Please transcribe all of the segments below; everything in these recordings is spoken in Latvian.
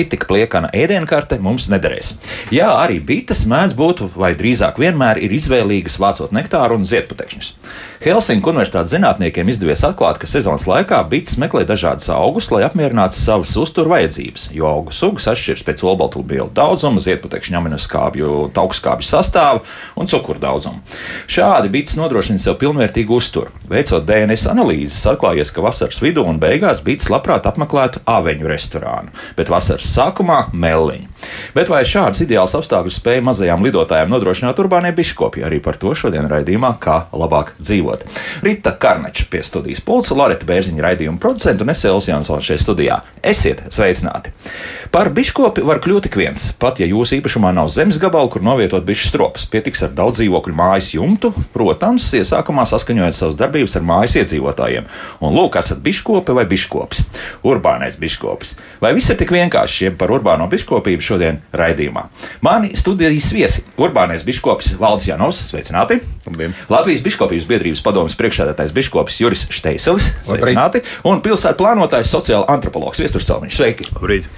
Šī tik pliekana ēdienkarte mums nederēs. Jā, arī bites mēdz būt, vai drīzāk vienmēr ir izvēlīgas vācot nektāru un ziedputekšņus. Helsinku universitātes zinātniekiem izdevies atklāt, ka sezonas laikā bites meklē dažādus augus, lai apmierinātu savas uzturu vajadzības, jo augu sugas atšķiras pēc olbaltumvielu daudzuma, ziedputekšņa aminoskābju, augstskābju sastāva un cukuru daudzuma. Šādi bites nodrošina sev pilnvērtīgu uzturu. Veicot DNS analīzes, atklājies, ka vasaras vidū un beigās bites labprāt apmeklētu aveņu restorānu, bet vasaras sākumā meliņu. Bet vai šādas ideālas apstākļus spēja mazajām lidotājām nodrošināt urbānie biškopi? Arī par to šodien raidījumā, kā labāk dzīvot. Rita Karnača pie studijas pulca, Loreta Bērziņa raidījuma producenta un es Elsijāns vēl šeit studijā. Esiet sveicināti! Par biškopi var kļūt ik viens, pat ja jūsu īpašumā nav zemes gabala, kur novietot bišķi strops. Pietiks ar daudz dzīvokļu mājas jumtu, protams, iesākumā saskaņojot savas darbības ar mājas iedzīvotājiem. Un lūk, esat biškopi vai biškops, urbānais biškops. Vai viss ir tik vienkārši, ja par urbāno biškopību šodien raidījumā? Mani studijas viesi - urbānais biškops Valdis Janovs, sveicināti! Labdien. Latvijas biškopības biedrības padomas priekšsēdētājs biškops Juris Šteiselis, sveicināti! Un pilsētu plānotājs sociāla antropologs Viesturs Celmiņš, sveiki! Labrīt.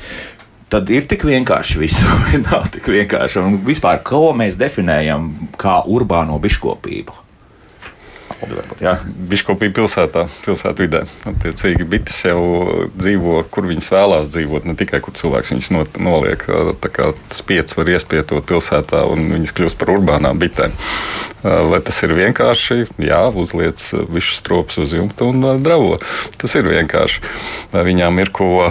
Tad ir tik vienkārši vai nav tik vienkārši. Un vispār, ko mēs definējam kā urbāno biškopību? Varbūt, jā. Biškopība pilsētā, pilsētā vidē. Attiecīgi, bites jau dzīvo, kur viņas vēlās dzīvot, ne tikai kur cilvēks viņus not, noliek. Tā kā spiedz var iespietot pilsētā un viņas kļūst par urbānām bitēm. Vai tas ir vienkārši? Jā, uzliec visu stropus uz jumta un dravo. Tas ir vienkārši. Vai viņām ir ko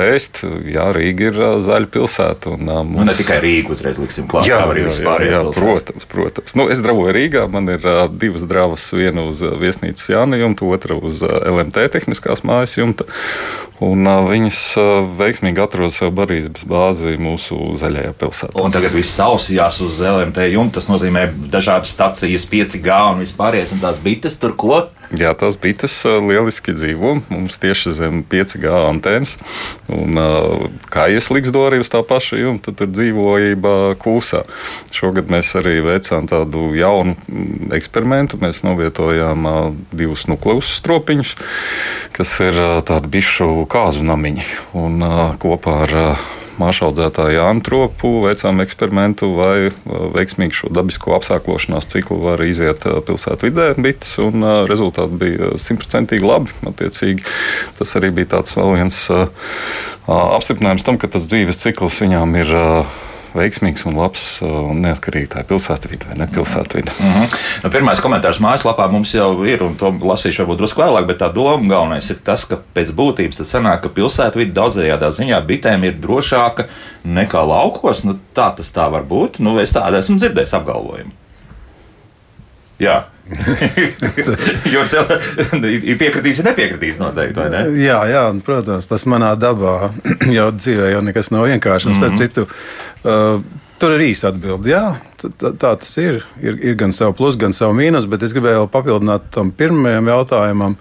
ēst? Jā, Rīga ir zaļa pilsēta. Un, mums... nu, ne tikai Rīga uzreiz liksim klāt, jā, arī jā, jā, jā, protams, protams. Nu, es dravoju Rīgā, man ir divas dravas, viena uz viesnīcas Jāna jumta, otra uz LMT tehniskās mājas jumta. Un, uh, viņas uh, veiksmīgi atrod sev barības bāzi mūsu zaļajā pilsētā. Un tagad viss sausījās uz LMT jumta. Tas nozīmē dažādas stacijas, 5G un vispārējais, un tās bites tur ko? Jā, tās bites lieliski dzīvo. Mums tieši zem 5G antenas. Un, kā ieslīgsto arī uz tā paša jumta, tur dzīvojība kūsā. Šogad mēs arī veicām tādu jaunu eksperimentu. Mēs novietojām divus nukleus stropiņus, kas ir tādi bišu kāzu namiņi. Un kopā ar mākslinieci Antropu veicām eksperimentu, vai veiksmīgi šo dabisko apsāklošanās ciklu var iziet pilsētvidē bites, un rezultāti bija simtprocentīgi labi. Attiecīgi, tas arī bija tāds vēl viens apstiprinājums tam, ka tas dzīves cikls viņām ir veiksmīgs un labs un neatkarīgi tā ir pilsētvide vai ne pilsētvide. Mm -hmm. nu, pirmais komentārs mājaslapā mums jau ir, un to lasīšu varbūt drusku vēlāk, bet tā doma galvenais ir tas, ka pēc būtības tas sanāk, ka pilsētvide daudzējādā ziņā bitēm ir drošāka nekā laukos. Nu, tā tas tā var būt. Nu, es tādu esmu dzirdējis apgalvojumu. Jā. Jūs jau piekritīs, ir nepiekritīs noteikti, vai ne? Jā, jā, protams, tas manā dabā jau dzīvē jau nekas nav vienkārši. Mm -hmm. Citu, uh, tur ir īsa atbilde. Jā, tā, tā tas ir. ir. Ir gan savu plusu, gan savu mīnus, bet es gribēju papildināt tam pirmajam jautājumam,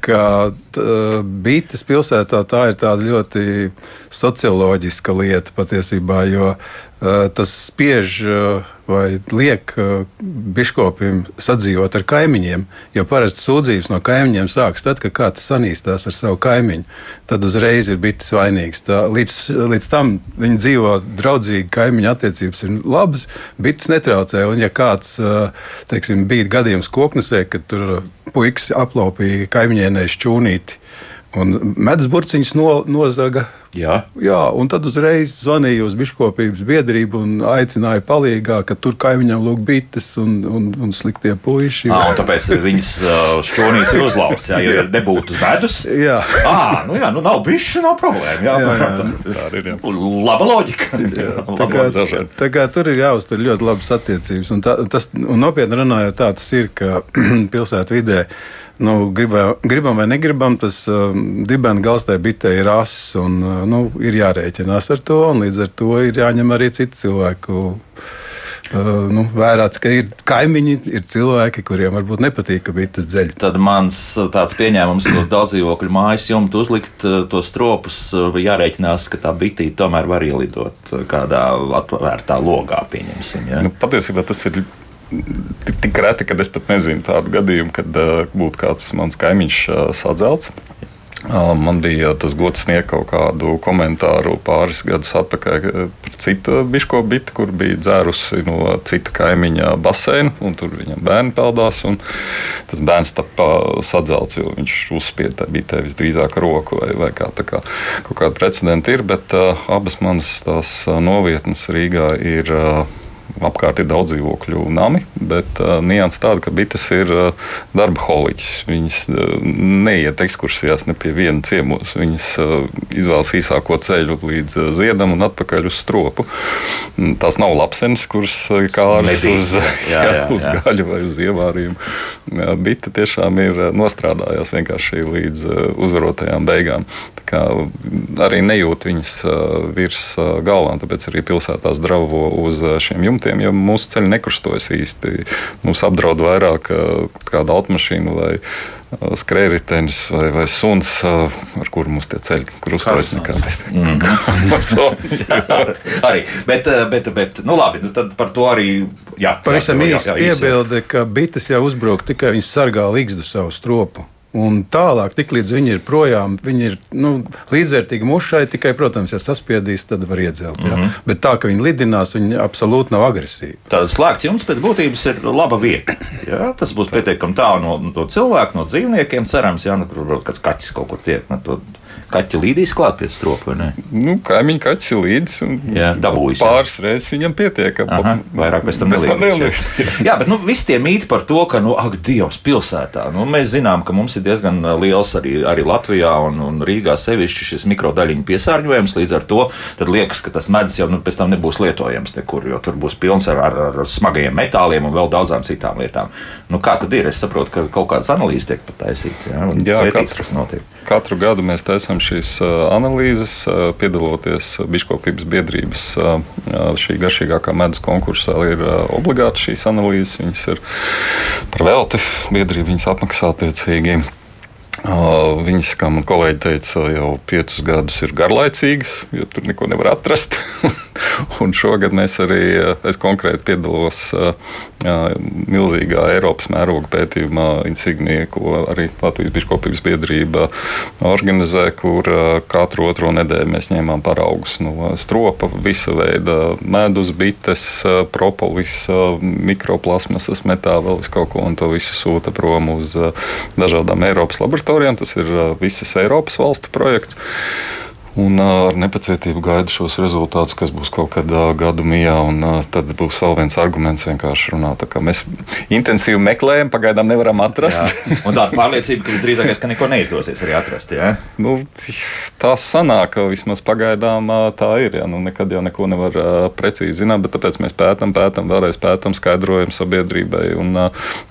ka uh, bites pilsētā tā ir tāda ļoti socioloģiska lieta patiesībā, jo tas spiež. Uh, vai liek uh, biškopim sadzīvot ar kaimiņiem, jo parasti sūdzības no kaimiņiem sākas tad, kad kāds sanīstās ar savu kaimiņu. Tad uzreiz ir bijis vainīgs. Tā, līdz, līdz tam viņi dzīvo draudzīgi, kaimiņu attiecības ir labas, bites netraucē. Un, ja kāds teiksim, bija gadījums koknesē, kad tur puikas aplaupīja kaimiņienē šķūnīti un medus burciņus no, nozaga Jā. Jā, un tad uzreiz zvanīja uz biškopības biedrību un aicināja palīgā, ka tur kaimiņam lūk bites un, un, un sliktie puiši. À, un tāpēc viņas šķonīs ir uzlauzts, jā, jo nebūtu medus. Jā. À, nu jā, nu nav bišķi, nav problēma. Jā, jā, jā. Tā, tā ir jā. laba loģika. Jā, tā, kā, tā kā tur ir jāuztur ļoti labas attiecības. Un, tā, tas, un nopietni runājot, tā tas ir, ka pilsētu vidē nu, gribam, gribam vai negribam, tas uh, dibens galstai bitē ir ass un uh, nu, ir jārēķinās ar to. Līdz ar to ir jāņem arī citu cilvēku. Uh, nu, vērāts, ka ir kaimiņi, ir cilvēki, kuriem varbūt nepatīk, ka bija tas dzeļš. Tad mans uh, tāds pieņēmums, ka uz daudz dzīvokļu mājas jumta uzlikt uh, tos stropus, jārēķinās, ka tā bitīte tomēr var ielidot kādā atvērtā logā. Ja? Nu, patiesībā tas ir tik, tik reti, ka es pat nezinu tādu gadījumu, kad uh, būtu kāds mans kaimiņš uh, sadzelts. Man bija tas gods sniegt kaut kādu komentāru pāris gadus atpakaļ par citu biško bitu, kur bija dzērusi no cita kaimiņa baseina, un tur viņam bērni peldās. Tas bērns tapā sadzelts, jo viņš uzspieda bitē visdrīzāk roku vai, vai kā, kā kaut kāda precedenta ir, bet uh, abas manas tās novietnes Rīgā ir. Uh, apkārt ir daudz dzīvokļu nami, bet uh, nianses tāda, ka bites ir uh, darba holiķis. Viņas uh, neiet ekskursijās ne pie viena ciemos. Viņas uh, izvēlas īsāko ceļu līdz uh, ziedam un atpakaļ uz stropu. Tās nav lapsenes, kuras uh, kāras uz, jā, jā, uz jā. gaļu vai uz ievārījumu. Uh, bita tiešām ir uh, nostrādājās vienkārši līdz uh, uzvarotajām beigām. Arī nejūt viņas uh, virs uh, galvām, tāpēc arī pilsētās dravo uz uh, šiem jumtiem punktiem, jo mūsu ceļi nekrustojas īsti. Mūs apdraud vairāk kāda automašīna vai skrējējs vai, vai suns, ar kuru mums tie ceļi krustojas. Mm. arī, bet, bet, bet nu labi, nu tad par to arī. Jā, Pavisam īsi piebilde, ka bites jau uzbruk tikai viņas sargā līgstu savu stropu. Un tālāk, tiklīdz viņi ir projām, viņi ir nu, līdzvērtīgi mušai. Tikai, protams, ja saspiedīs, tad var iedzelt. Mm -hmm. Bet tā, ka viņi lidinās, viņi absolūti nav agresīvi. Tāds slēgts jums pēc būtības ir laba vieta. Jā, tas būs pietiekami tālu no, no cilvēku, no dzīvniekiem. Cerams, ja nu, tur kaut kāds kaķis kaut kur tiek. Nu, kaķi līdīs klāt pie stropa. Nu, kaimiņu kaķis līdz. Jā, dabūjis. Pāris reizes viņam pietiek. Aha, vairāk pēc tam nelīdīs. Jā, bet nu, visi tie mīti par to, ka, nu, ak, Dievs, pilsētā. Nu, mēs zinām, ka mums ir diezgan uh, liels arī, arī Latvijā un, un Rīgā sevišķi šis mikrodaļiņu piesārņojums. Līdz ar to liekas, ka tas medus jau nu, pēc tam nebūs lietojams nekur, jo tur būs pilns ar, ar, ar smagajiem metāliem un vēl daudzām citām lietām. Nu, kā tad ir? Es saprotu, ka kaut kādas analīzes tiek pataisītas. Jā, jā pētīts, kas notiek. Katru gadu mēs taisām šīs analīzes, piedaloties Biškopības biedrības šī garšīgākā medus konkursā. Ir obligāti šīs analīzes, viņas ir par velti, biedrība viņas apmaksā attiecīgi. Viņas, kā man kolēģi teica, jau piecus gadus ir garlaicīgas, jo tur neko nevar atrast. un šogad mēs arī, es konkrēti piedalos milzīgā Eiropas mēroga pētījumā Insignija, ko arī Latvijas Biškopības biedrība organizē, kur katru otro nedēļu mēs ņēmām paraugus no stropa, visa veida medus, bites, propolis, mikroplasmasas, metā vēl kaut ko, un to visu sūta prom uz dažādām Eiropas laboratorijām. Tas ir visas Eiropas valstu projekts. Un ar nepacietību gaidu šos rezultātus, kas būs kaut kad gadu mijā. Tad būs vēl viens arguments, vienkārši runāt. Mēs intensīvi meklējam, pagaidām nevaram atrast. Jā. Un tāda pārliecība, ka visdrīzākais, ka neko neizdosies arī atrast. Jā? Nu, tā sanāk, vismaz pagaidām tā ir. Jā. Nu, nekad jau neko nevar precīzi zināt, bet tāpēc mēs pētām, pētām, vēlreiz pētām, skaidrojam sabiedrībai. Un,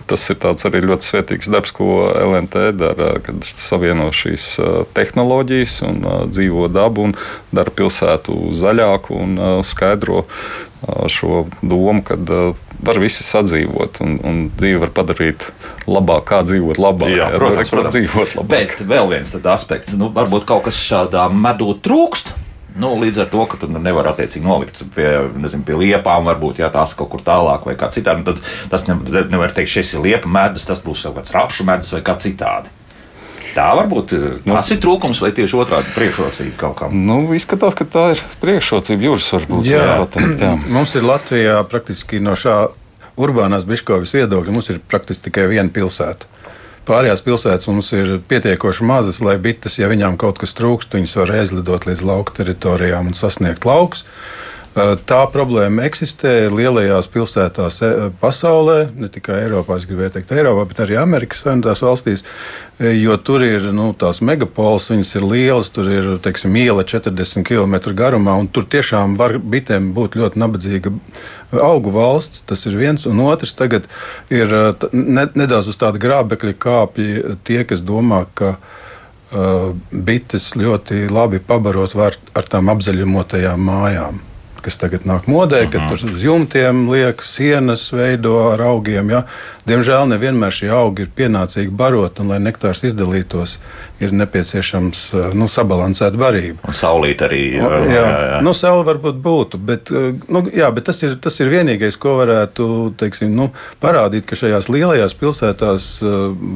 tas ir arī ļoti svētīgs darbs, ko LNT dara, kad savieno šīs tehnoloģijas un dzīvo dabu un dara pilsētu zaļāku un uh, skaidro uh, šo domu, ka uh, var visi sadzīvot un, un dzīvi var padarīt labāk, kā dzīvot labāk. Jā, jā protams, protams. dzīvot labāk. Bet vēl viens aspekts, nu, varbūt kaut kas šādā medū trūkst. Nu, līdz ar to, ka tu nevar attiecīgi nolikt pie, nezinu, pie liepām, varbūt jā, tās kaut kur tālāk vai kā citādi. Nu, tad tas ne, nevar teikt, šis ir liepa medus, tas būs kaut kāds rapšu medus vai kā citādi. Tā varbūt eh, nu, tas ir trūkums vai tieši otrādi priekšrocība kaut kam. Nu, izskatās, ka tā ir priekšrocība jūras varbūt. Jā, pateikt, jā. Mums ir Latvijā praktiski no šā urbānās biškovis viedokļa mums ir praktiski tikai viena pilsēta. Pārējās pilsētas mums ir pietiekoši mazas, lai bites, ja viņām kaut kas trūkst, viņas var aizlidot līdz lauku teritorijām un sasniegt laukus. Tā problēma eksistē lielajās pilsētās pasaulē, ne tikai Eiropā, es gribēju teikt, Eiropā, bet arī Amerikas Savienotās valstīs, jo tur ir nu, tās megapols, viņas ir lielas, tur ir teiksim, iela 40 km garumā, un tur tiešām var bitēm būt ļoti nabadzīga augu valsts. Tas ir viens, un otrs tagad ir ne, nedaudz uz tāda grābekļa kāpja tie, kas domā, ka uh, bites ļoti labi pabarot var ar tām apzaļumotajām mājām. Kas tagad nāk modē, uh -huh. kad mhm. tur uz jumtiem liek sienas, veido ar augiem. Ja? Diemžēl nevienmēr šie augi ir pienācīgi barot, un lai nektārs izdalītos, ir nepieciešams nu, sabalansēt barību. Un saulīt arī. Jā, jā, jā. Nu, saule varbūt būtu, bet, nu, jā, bet tas, ir, tas ir vienīgais, ko varētu teiksim, nu, parādīt, ka šajās lielajās pilsētās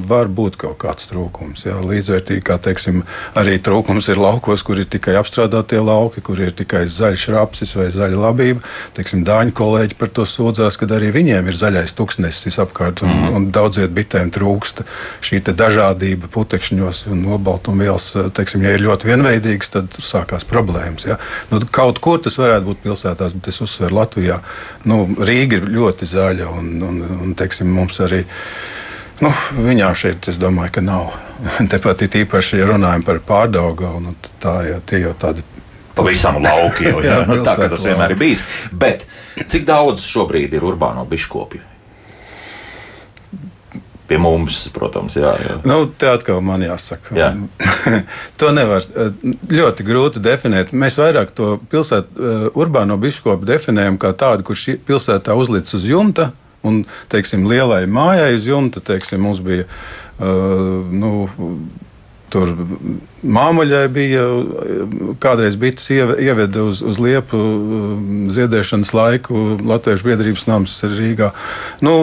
var būt kaut kāds trūkums. Jā, līdzvērtīgi, kā teiksim, arī trūkums ir laukos, kur ir tikai apstrādātie lauki, kur ir tikai zaļš rapsis vai zaļa labība. Teiksim, Dāņu kolēģi par to sūdzās, ka arī viņiem ir zaļais tuksnesis visapkārt, un, mm. un daudziem bitēm trūkst šī dažādība putekšņos un nobaltumvielas. Teiksim, ja ir ļoti vienveidīgs, tad sākās problēmas. Ja? Nu, kaut kur tas varētu būt pilsētās, bet es uzsveru Latvijā. Nu, Rīga ir ļoti zaļa un, un, un teiksim, mums arī. Nu, viņām šeit, es domāju, ka nav. Tepat īpaši, ja runājam par pārdaugu, nu, tā jau tie jau tādi pavisam lauki. Jau, jā, nu, tā kā tas vienmēr ir bijis. Bet cik daudz šobrīd ir urbāno biškopju? Pie mums, protams, jā. jā. Nu, te atkal man jāsaka. Jā. to nevar ļoti grūti definēt. Mēs vairāk to pilsētu, uh, urbāno biškopu definējam kā tādu, kurš pilsētā uzlicis uz jumta. Un, teiksim, lielai mājai uz jumta, teiksim, mums bija uh, nu, Tur māmuļai bija kādreiz bites ieveda uz, uz liepu um, ziedēšanas laiku Latviešu biedrības nams Rīgā. Nu,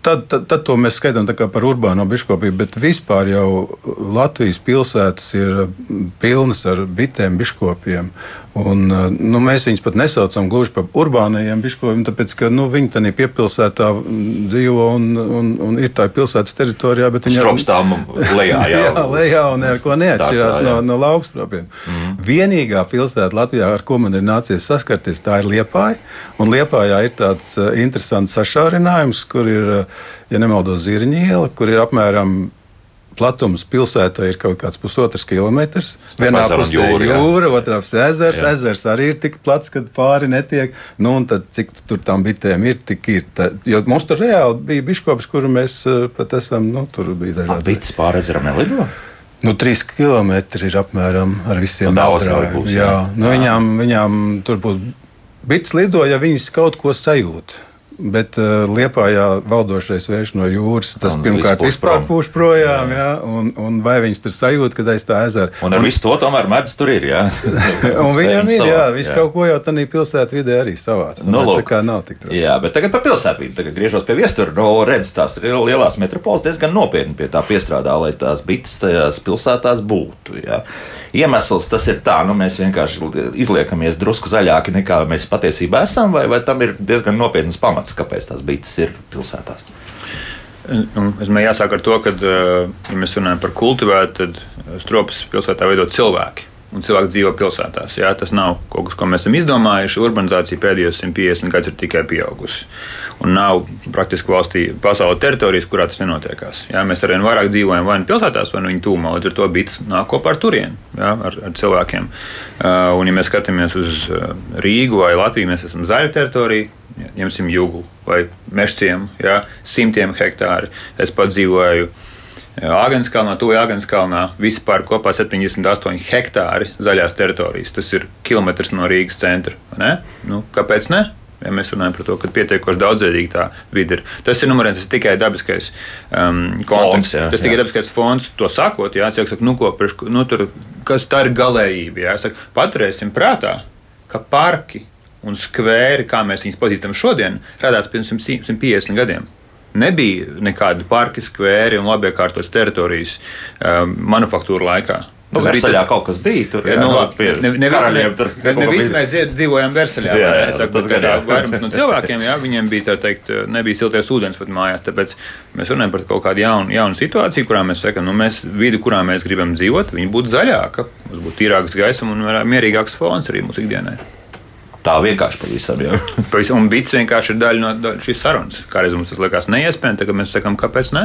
Tad, tad, tad to mēs skaitām par urbāno biškopību, bet vispār jau Latvijas pilsētas ir pilnas ar bitēm, biškopiem. Un, nu, mēs viņus pat nesaucam gluži par urbāniem biškopiem, tāpēc ka nu, viņi tādā piepilsētā dzīvo un, un, un ir tā pilsētas teritorijā. Viņi ir apstām lejā, jā. jā, lejā un neko neatšķirās no, no laukstropiem. Mm. Vienīgā pilsēta Latvijā, ar ko man ir nācies saskarties, tā ir Liepāja. Un Liepājā ir tāds interesants sašaurinājums, kur ir ja nemaldos, Zirņa iela, kur ir apmēram platums pilsētā ir kaut kāds pusotrs kilometrs. Vienā pusē jūra, jūra otrā pusē ezers. Jā. Ezers arī ir tik plats, ka pāri netiek. Nu, un tad, cik tur tam bitēm ir, tik ir. Tā, jo mums tur reāli bija biškops, kuru mēs uh, pat esam, nu, tur bija dažādi. Bites pāri ezeram nelido? Nu, trīs kilometri ir apmēram ar visiem apdraudiem. Jā. Nu, jā. Viņām, viņām tur būtu bits lido, ja viņas kaut ko sajūt. Bet uh, Liepājā valdošais vējš no jūras, tas un pirmkārt vispār pūš projām, jā. Jā, un, un vai viņas tur sajūt, kad aiz tā ezera. Un ar un, visu to tomēr medus tur ir, jā. un viņam ir, jā, viss kaut ko jau tādā pilsētā vidē arī savāds. Nu, lūk, tā kā nav tik traki. Jā, bet tagad par pilsētvidi, tagad griežos pie viestura, no redz tās lielās metropoles diezgan nopietni pie tā piestrādā, lai tās bites tajās pilsētās būtu, jā. Iemesls tas ir tā, nu mēs vienkārši izliekamies drusku zaļāki nekā mēs patiesībā esam, vai, vai tam ir diezgan nopietnas pamats iemesls, kāpēc tās bites ir pilsētās. Es domāju, jāsāk ar to, ka, eh, ja mēs runājam par kultivētu, tad stropas pilsētā veido cilvēki un cilvēki dzīvo pilsētās. Jā, tas nav kaut kas, ko mēs esam izdomājuši. Urbanizācija pēdējos 150 gadus ir tikai pieaugusi. Un nav praktiski valstī pasaules teritorijas, kurā tas nenotiekās. Jā, mēs arvien vairāk dzīvojam vai nu pilsētās, vai nu viņu tūmā. Līdz ar to bits nāk kopā ar turieni, jā, ar, ar cilvēkiem. Uh, un, ja mēs skatāmies uz uh, Rīgu vai Latviju, mēs esam zaļa teritorija. Ņemsim jūgu vai mežciemu, simtiem hektāru. Es pat dzīvoju uh, Āgānskalnā, tuvu Āgānskalnā, vispār kopā 78 hektāri zaļās teritorijas. Tas ir kilometrs no Rīgas centra. Ne? Nu, kāpēc ne? Ja mēs runājam par to, ka pietiekoši daudzveidīga tā vide ir. Tas ir numurs viens, tas tikai dabiskais um, konteksts. Tas jā. tikai dabiskais fons, to sakot, jā, cilvēks saka, nu, ko, prieš, nu, tur, kas tā ir galējība. Jā, saka, paturēsim prātā, ka parki un skvēri, kā mēs viņus pazīstam šodien, radās pirms 150 gadiem nebija nekādi parki, skvēri un labi iekārtotas teritorijas um, manufaktūra laikā. Nu, Versaļā kaut kas bija. Tur jā, nu, pie ne, ne, visi, tur, ne, mēs dzīvojām Versaļā. Jā, jā, saku, tas ir vairums no cilvēkiem. Jā, viņiem bija tā teikt, nebija silties ūdens pat mājās. Tāpēc mēs runājam par kaut kādu jaunu, jaunu situāciju, kurā mēs sakām, nu, mēs vidi, kurā mēs gribam dzīvot, viņi būtu zaļāka, mums būtu tīrāks gaisma un mierīgāks fons arī mūsu ikdienai. Tā vienkārši pavisam. pavisam un bits vienkārši ir daļa no šīs sarunas. Kādreiz mums tas likās neiespējami, tagad mēs sakām, kāpēc ne.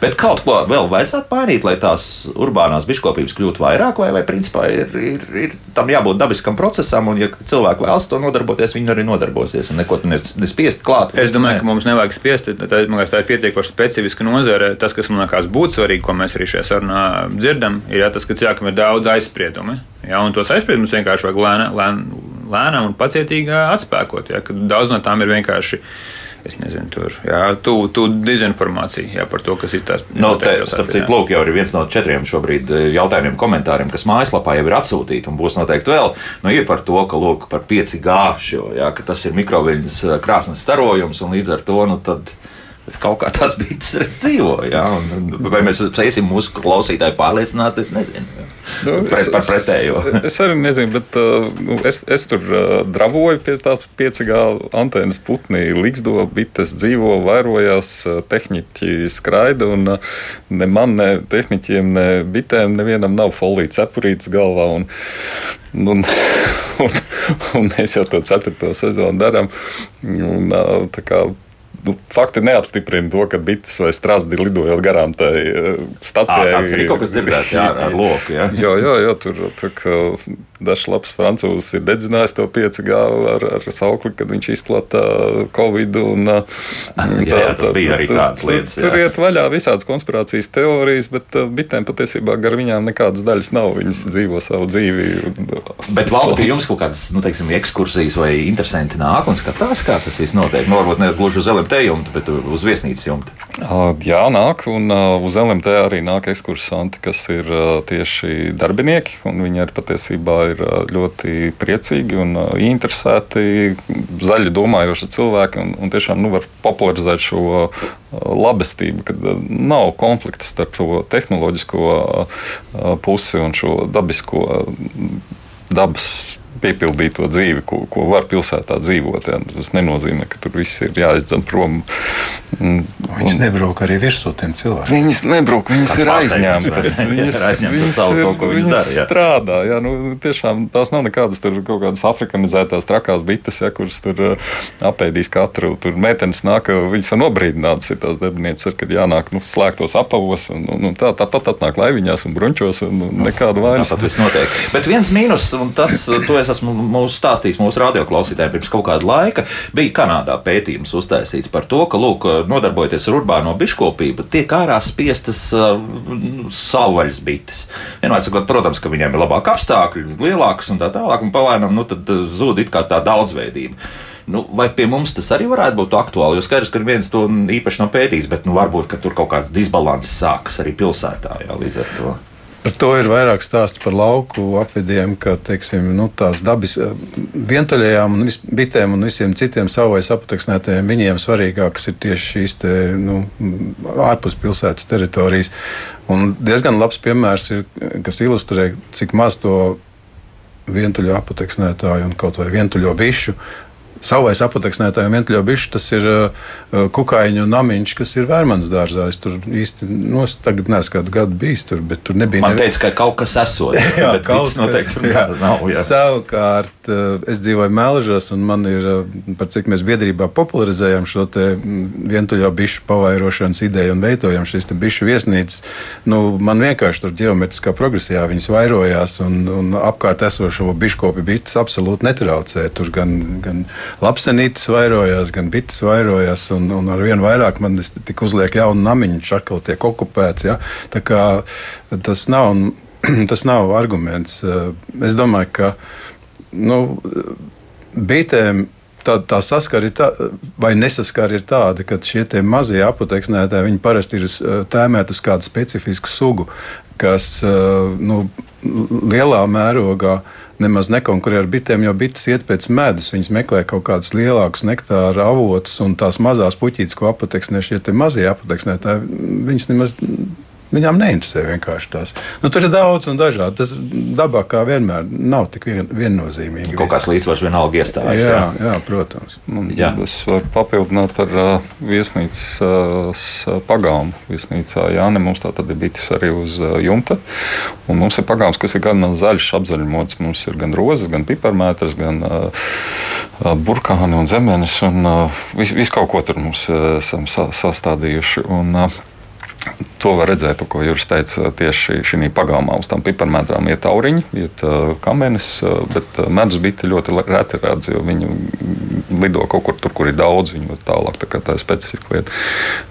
Bet kaut ko vēl vajadzētu mainīt, lai tās urbānās biškopības kļūtu vairāk, vai, vai principā ir, ir, ir tam jābūt dabiskam procesam, un ja cilvēki vēlas to nodarboties, viņi arī nodarbosies un neko nespiest klāt. Es domāju, ne. ka mums nevajag spiest, tā, tā, tā ir pietiekoši specifiska nozare. Tas, kas man liekas būt svarīgi, ko mēs arī šajā sarunā dzirdam, ir jā, tas, ka cilvēkam ir daudz aizspriedumu. Ja, un tos aizspriedumus vienkārši vajag lēni lēnām un pacietīgi atspēkot. Ja, daudz no tām ir vienkārši es nezinu, tur tu, tu dezinformācija jā, par to, kas ir tās no, te, starp citu, lūk, jau ir viens no četriem šobrīd eh, jautājumiem, komentāriem, kas mājaslapā jau ir atsūtīti un būs noteikti vēl. Nu, ir par to, ka lūk, par 5G šo, jā, ka tas ir mikroviļņas eh, krāsnes starojums un līdz ar to nu, tad, kaut kā tās beigas dzīvo. Ja? Un, vai mēs spēsim mūsu klausītāju pārliecināt, es nezinu. Ja? Nu, Pret, par pretējo. Es, es arī nezinu, bet uh, nu, es, es tur uh, dravoju pie tās 5G antenas putnī, Ligsdo bites dzīvo, vairojās, uh, tehniķi skraida, un uh, ne man, ne tehniķiem, ne bitēm nevienam nav folija cepurītes galvā. Un, un, un, un mēs jau to ceturto sezonu darām. Un, uh, kā, nu, fakti neapstiprina to, ka bites vai strasti lidojot garām tai stacijai. Tas ir kaut kas dzirdēts jā, ar loku. Jā, jā, jā, jā tur dažs labs francūzis ir dedzinājis to 5G ar, ar saukli, kad viņš izplata Covid. Un, jā, jā, tā, bija arī tādas lietas. Jā. Tur iet vaļā visādas konspirācijas teorijas, bet bitēm patiesībā gar viņām nekādas daļas nav. Viņas dzīvo savu dzīvi. Un, bet valda pie jums kaut kādas, nu, teiksim, ekskursijas vai interesanti nāk un skatās, kā tas viss notiek. Nu, varbūt ne gluži uz LMT jumta, bet uz viesnīcas jumta. Jā, nāk, un uz LMT arī nāk ekskursanti, kas ir tieši darbinieki, un viņi arī patiesībā ir ļoti priecīgi un interesēti, zaļi domājoši cilvēki un, un tiešām nu, var popularizēt šo labestību, kad nav konflikta starp to tehnoloģisko pusi un šo dabisko dabas piepildīto dzīvi, ko, ko var pilsētā dzīvot. Ja. Tas nenozīmē, ka tur viss ir jāizdzen prom. Un, viņas nebrauc arī virsū tiem cilvēkiem. Viņas nebrauc, viņas Kāds ir aizņemtas. Viņas, viņas, savu, to, ko viņas, viņas dara, strādā. Ja. Nu, tiešām tās nav nekādas tur kaut kādas afrikanizētās trakās bites, ja, kuras tur uh, apēdīs katru. Tur meitenes nāk, viņas var nobrīdinātas ir tās darbinieces, kad jānāk nu, slēgtos apavos. Un, un, un tā, tāpat atnāk laiviņās un bruņķos un, un nekādu vainas. Tāpat viss notiek. Bet viens mīnus, un tas, to es es esmu mūsu stāstījis mūsu radioklausītājiem pirms kaut kāda laika, bija Kanādā pētījums uztaisīts par to, ka, lūk, nodarbojoties ar urbāno biškopību, tiek ārā spiestas uh, savvaļas bites. Vienmēr sakot, protams, ka viņiem ir labāk apstākļi, lielāks un tā tālāk, un palēnām nu, zūd it kā tā daudzveidība. Nu, vai pie mums tas arī varētu būt aktuāli? Jo skaidrs, ka viens to īpaši nav pētījis, bet nu, varbūt tur kaut kāds disbalanss sākas arī pilsētā jā, līdz ar to. Par to ir vairāk stāstu par lauku apvidiem, ka teiksim, nu, tās dabas eh, vientuļajām un bitēm un visiem citiem savvaļas apateksnētajiem viņiem svarīgākas ir tieši šīs te, nu, ārpus pilsētas teritorijas. Un diezgan labs piemērs ir, kas ilustrē, cik maz to vientuļo apateksnētāju un kaut vai vientuļo bišu savais apateksnētājiem vientuļo bišu, tas ir uh, kukaiņu namiņš, kas ir vērmans dārzā. Es tur īsti, nu, es tagad neesmu kādu gadu bijis tur, bet tur nebija. Man teica, ka kaut kas esot. jā, kaut kas noteikti tur jā. nav. Jā. Savukārt, uh, es dzīvoju Melžos, un man ir, uh, par cik mēs biedrībā popularizējam šo te vientuļo bišu pavairošanas ideju un veidojam šīs bišu viesnīcas, nu, man vienkārši tur ģeometriskā progresijā viņas vairojās, un, un apkārt esošo biškopi bites absolūti netraucē. Tur gan, gan lapsenītes vairojās, gan bites vairojās, un, un ar vien vairāk man tika uzliek jaunu namiņu, šakli tiek okupēts. Ja? Tā kā tas nav, tas nav arguments. Es domāju, ka nu, bitēm tā, tā saskara tā, vai nesaskara ir tāda, ka šie mazie apoteksnētāji parasti ir tēmēti uz kādu specifisku sugu, kas nu, lielā mērogā nemaz nekonkurē ar bitēm, jo bites iet pēc medus. Viņas meklē kaut kādus lielākus nektāra avotus, un tās mazās puķītes, ko apateksnē šie mazie apateksnētāji, viņas nemaz Viņām neinteresē vienkārši tās. Nu, tur ir daudz un dažādi. Tas dabā kā vienmēr nav tik vien, viennozīmīgi. Kaut kāds līdzsvars vienalga iestājas. Jā, jā. jā, protams. Un, jā. Es varu papildināt par uh, viesnīcas uh, pagāmu. Viesnīcā Jāne mums tā tad ir bitis arī uz uh, jumta. Un mums ir pagāms, kas ir gan zaļš apzaļumots. Mums ir gan rozes, gan piparmētras, gan uh, burkāni un zemenes. Un uh, visu vis kaut ko tur mums uh, esam sa sastādījuši. Un, uh, To var redzēt, ko Juris teica, tieši šī pagalmā uz tām piparmētrām iet tauriņi, iet uh, kamenis, uh, bet uh, medus biti ļoti reti redz, jo viņi lido kaut kur tur, kur ir daudz, viņi tālāk, tā tā ir specifiska lieta.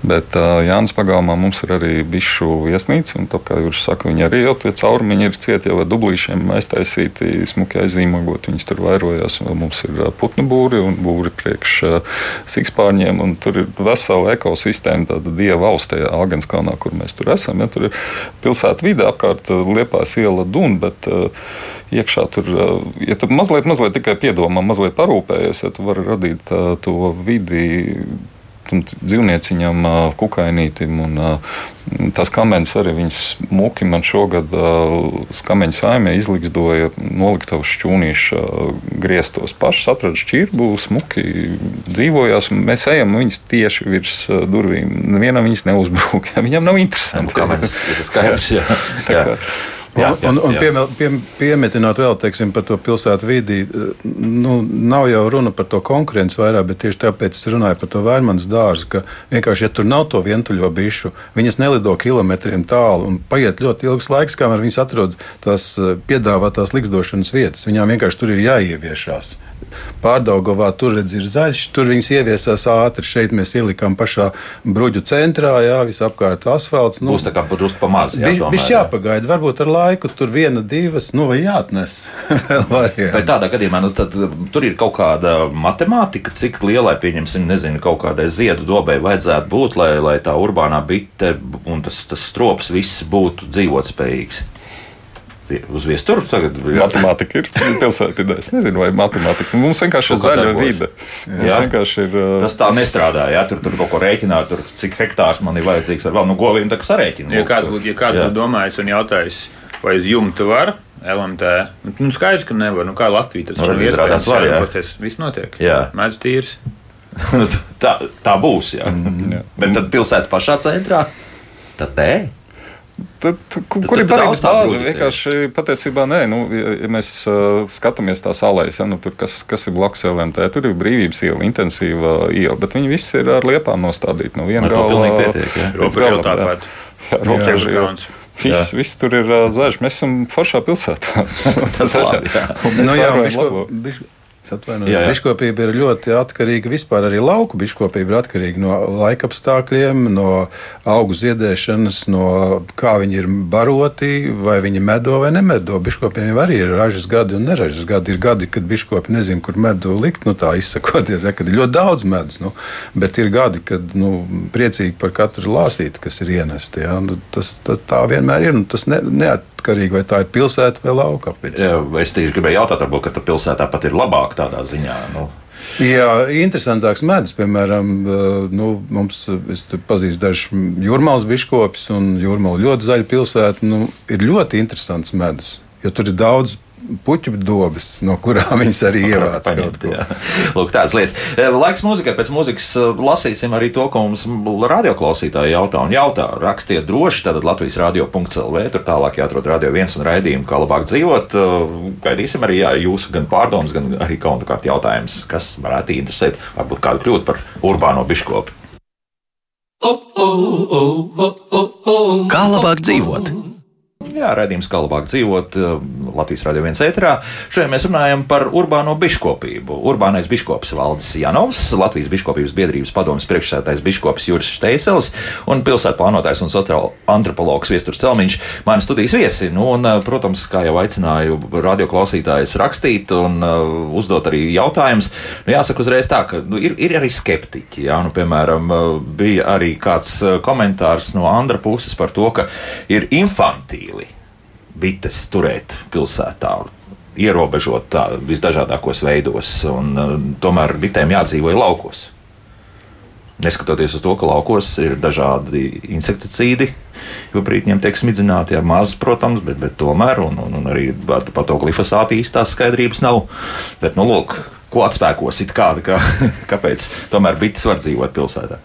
Bet uh, Jānis pagalmā mums ir arī bišu viesnīca, un tā kā Juris saka, viņi arī jau tie caurumiņi ir cieti jau ar dublīšiem aiztaisīti, smuki aizīmogot, viņas tur vairojās. Mums ir putnu būri un būri priekš sikspārņiem, un tur ir vesela ekosistēma, tāda dieva tajā Āgenskalnā, kur mēs tur esam. Ja, tur ir pilsēta vide apkārt Liepājas iela dun, bet iekšā tur, ja tu mazliet, mazliet tikai piedomā, mazliet parūpējies, ja tu vari radīt to vidi dzīvnieciņam, kukainītim. Un, tās kamenes arī viņas muki man šogad skameņa saimē izlikstoja noliktavas šķūnīša griestos. Pašas atrada šķirbu, smuki dzīvojās. Mēs ejam viņas tieši virs durvīm. Nevienam viņas neuzbrūk. Viņam nav interesanti. Nu, kamenes, skaidrs, jā. jā. Jā, jā, un, un pie, pie, piemetinot vēl teiksim, par to pilsētu vidi, nu, nav jau runa par to konkurenci vairāk, bet tieši tāpēc es runāju par to vērmanas dārzu, ka vienkārši, ja tur nav to vientuļo bišu, viņas nelido kilometriem tālu un paiet ļoti ilgs laiks, kamēr viņas atrod tās eh, piedāvātās likstošanas vietas. Viņām vienkārši tur ir jāieviešās. Pārdaugavā tur redz, ir zaļš, tur viņas ieviesās ātri. Šeit mēs ielikām pašā bruģu centrā, jā, visapkārt asfalts. Nu, Būs tā kā drusku pamaz. Jā, tomēr, bišķi jāpagaida, varbūt ar laiku tur viena, divas, nu vai jāatnes vēl variants. Vai tādā gadījumā, nu tad tur ir kaut kāda matemātika, cik lielai, pieņemsim, nezinu, kaut kādai ziedu dobai vajadzētu būt, lai, lai tā urbānā bite un tas, tas strops viss būtu dzīvotspējīgs uz viesturu tagad. Matemātika ir pilsētā. Es nezinu, vai matemātika. Mums vienkārši ir zaļa vide. Ir, Tas tā nestrādā. Jā, tur, tur kaut ko rēķināt, tur, cik hektārs man ir vajadzīgs. Vai vēl nu, govīm tā kā sarēķina. Ja kāds būtu ja būtu domājis un jautājis, vai uz jumta var. LMT. Nu, skaidrs, ka nevar. Nu, kā Latvija tas ir iespējams. Tas viss notiek. Jā. Mēdz tīrs. tā, tā būs. Jā. Mm, jā. Bet tad pilsētas pašā centrā. Tad nē. Tad, kur tad, ir barības bāze? Vienkārši patiesībā nē. Nu, ja, mēs uh, skatāmies tās alējas, ja, nu, tur, kas, kas ir blakus LMT, tur ir brīvības iela, intensīva iela, bet viņi visi ir ar liepām nostādīti. No viena līdz galam tāpat. Robeža Viss, viss tur ir uh, zaļš. Mēs esam foršā pilsētā. Tas ir labi. Nu, jā, biško, biško, Atvainojos. Biškopība ir ļoti atkarīga vispār arī lauku biškopība ir atkarīga no laikapstākļiem, no augu ziedēšanas, no kā viņi ir baroti, vai viņi medo vai nemedo. Biškopiem jau arī ir ražas gadi un neražas gadi. Ir gadi, kad biškopi nezina, kur medu likt, nu tā izsakoties, ja, kad ir ļoti daudz medus. Nu, bet ir gadi, kad nu, priecīgi par katru lāsīti, kas ir ienesti. Ja. Nu, tas tā, tā vienmēr ir. Nu, tas ne, neatkarīgi, vai tā ir pilsēta vai lauka apvidus. Es tieši gribēju jautāt, varbūt, ka pilsētā pat ir labāk tādā ziņā. Nu. Jā, interesantāks medus, piemēram, nu, mums pazīst dažs jūrmālas biškopis, un jūrmāla ļoti zaļa pilsēta. Nu, ir ļoti interesants medus, jo tur ir daudz puķu dobas, no kurām viņas arī ievāc kaut ko. Lūk, tādas lietas. E, laiks mūzikai, pēc mūzikas e, lasīsim arī to, ko mums radioklausītāji jautā un jautā. Rakstiet droši, tad Latvijas radio.clv, tur tālāk jāatrod radio viens un raidījumu, kā labāk dzīvot. E, gaidīsim arī jā, jūsu gan pārdomas, gan arī kaut kārt jautājums, kas varētu interesēt, varbūt kādu kļūt par urbāno biškopu. Kā labāk dzīvot? Jā, raidījums kā labāk dzīvot eh, Latvijas radio viens ēterā. Šodien mēs runājam par urbāno biškopību. Urbānais biškops Valdis Janovs, Latvijas biškopības biedrības padomas priekšsētājs biškops Juris Šteiselis un pilsētu plānotājs un sociāla antropologs Viesturs Celmiņš mani studijas viesi. Nu, un, eh, protams, kā jau aicināju radioklausītājus rakstīt un uh, uzdot arī jautājumus, nu, jāsaka uzreiz tā, ka nu, ir, ir arī skeptiķi. Jā, nu, piemēram, bija arī kāds komentārs no Andra puses par to, ka ir infantīli bites turēt pilsētā. Ierobežot tā visdažādākos veidos, un uh, tomēr bitēm jādzīvo laukos. Neskatoties uz to, ka laukos ir dažādi insekticīdi, jo brīdņiem tiek smidzināti, ja maz, protams, bet, bet tomēr, un, un, un arī par to glifosātu īstās skaidrības nav. Bet, nu, lūk, ko atspēkos it kāda, kā, kāpēc tomēr bites var dzīvot pilsētā.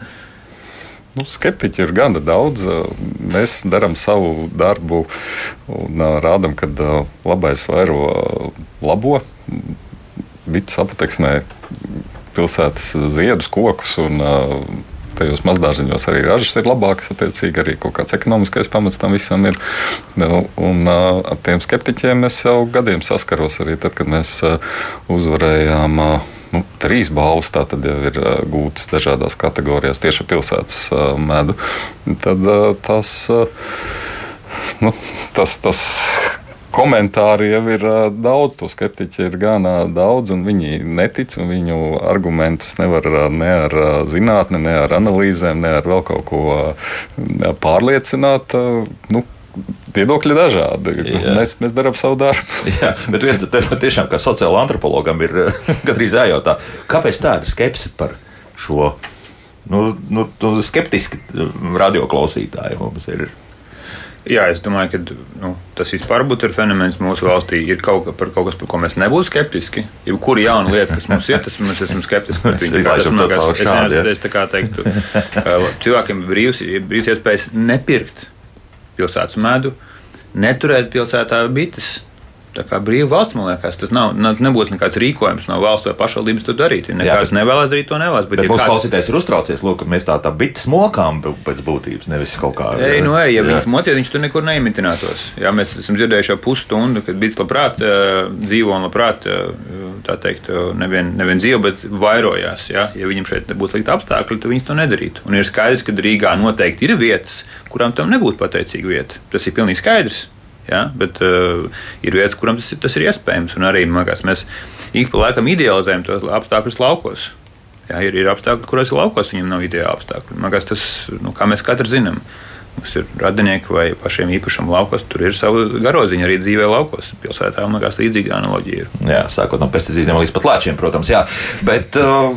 Nu, skeptiķi ir gana daudz. Mēs darām savu darbu un rādām, ka labais vairo labo. Viss apateksnē pilsētas ziedus, kokus un tajos mazdārziņos arī ražas ir labākas, attiecīgi arī kaut kāds ekonomiskais pamats tam visam ir. Nu, un ar tiem skeptiķiem es jau gadiem saskaros arī tad, kad mēs uzvarējām. Nu, trīs balvas tā tad jau ir gūtas dažādās kategorijās tieši pilsētas medu. Tad tas, nu, tas, tas komentāri jau ir daudz, to skeptiķi ir gan daudz, un viņi netic, un viņu argumentus nevar ne ar zinātni, ne ar analīzēm, ne ar vēl kaut ko pārliecināt. Nu, Viedokļi dažādi. Jā. Mēs, mēs darām savu darbu. Jā, bet es tiešām kā sociāla antropologam ir gandrīz jājautā, kāpēc tāda skepse par šo? Nu, nu, skeptiski radioklausītāji mums ir. Jā, es domāju, ka nu, tas vispār būtu fenomens mūsu valstī. Ir kaut, ka, kaut kas, par ko mēs nebūsim skeptiski. Jebkura jauna lieta, kas mums ir, tas mēs esam skeptiski par viņu. Tas man liekas, kā teiktu, cilvēkiem ir brīvs, brīvs iespējas nepirkt pilsētas medu, neturēt pilsētā bites Tā kā brīva valsts, man liekas, tas nav, nebūs nekāds rīkojums no valsts vai pašvaldības to darīt. Ja nekāds Jā, bet, nevēlas darīt, to nevēlas. Bet, bet ja mūsu kāds... klausītājs ir uztraucies, lūk, ka mēs tā tā bites mokām pēc būtības, nevis kaut kā. Ej, nu, ej, ja viņš mocīja, viņš tur nekur neiemitinātos. Jā, mēs esam dzirdējuši jau pusstundu, kad bites labprāt uh, dzīvo un labprāt, uh, tā teikt, uh, nevien, dzīvo, bet vairojās. Jā. Ja viņam šeit būs slikti apstākļi, tad viņš to nedarītu. Un ir skaidrs, ka Rīgā noteikti ir vietas, kurām tam nebūtu pateicīga vieta. Tas ir pilnīgi skaidrs. Ja? Bet uh, ir vietas, kurām tas, tas ir iespējams. Un arī liekas, mēs ik pa laikam idealizējam tos apstākļus laukos. Ja? Ir, ir apstākļi, kuros ir laukos, viņiem nav ideāli apstākļi. Liekas, tas, nu, kā mēs katrs zinām, Mums ir radinieki vai pašiem īpašumu laukos, tur ir sava garoziņa arī dzīvē laukos. Pilsētā man liekas, līdzīga analoģija ir. Jā, sākot no pesticīdiem līdz pat lāčiem, protams. Jā. Bet, uh,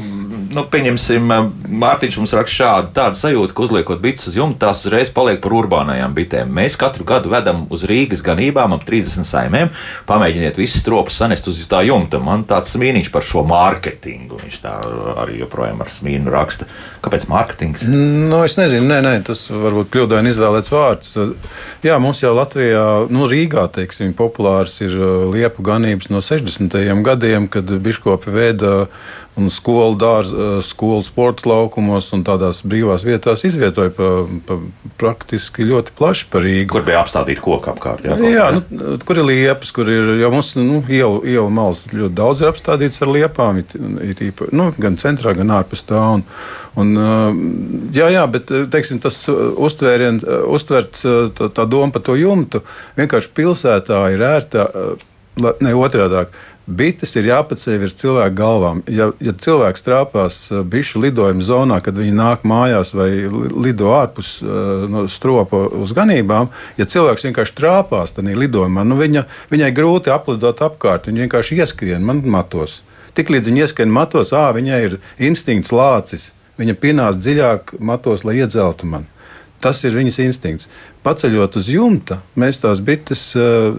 nu, pieņemsim, Mārtiņš mums raksta šādu tādu sajūtu, ka uzliekot bites uz jumta, tās uzreiz paliek par urbānajām bitēm. Mēs katru gadu vedam uz Rīgas ganībām ap 30 saimēm. Pamēģiniet visas tropas sanest uz tā jumta. Man tāds smīniņš par šo mārketingu. Viņš tā arī joprojām ar smīnu raksta. Kāpēc mārketings? Nu, es nezinu, nē, nē, tas varbūt kļūdaini izvēlēts vārds. Jā, mums jau Latvijā, nu, Rīgā, teiksim, populārs ir liepu ganības no 60. gadiem, kad biškopi veida un skolu dārza, eh, skolu sporta laukumos un tādās brīvās vietās izvietoja pa, pa, praktiski ļoti plaši par Rīgu. Kur bija apstādīti koki apkārt? Jā, jā nu, kur ir liepas, kur ir, jo mums nu, ielu, ielu malas ļoti daudz ir apstādīts ar liepām, it, it, it, nu, gan centrā, gan ārpus tā. Un, un, eh, jā, jā, bet eh, teiksim, tas uztvērien, uztverts tā, tā doma par to jumtu vienkārši pilsētā ir ērta, ne otrādāk Bites ir jāpaceļ virs cilvēku galvām. Ja, ja cilvēks trāpās uh, bišu lidojuma zonā, kad viņi nāk mājās vai lido ārpus uh, no stropa uz ganībām, ja cilvēks vienkārši trāpās tajā lidojumā, nu viņa, viņai grūti aplidot apkārt. Viņa vienkārši ieskrien man matos. Tiklīdz viņa ieskrien matos, ā, viņai ir instinkts lācis. Viņa pinās dziļāk matos, lai iedzeltu mani. Tas ir viņas instinkts. Paceļot uz jumta, mēs tās bites uh,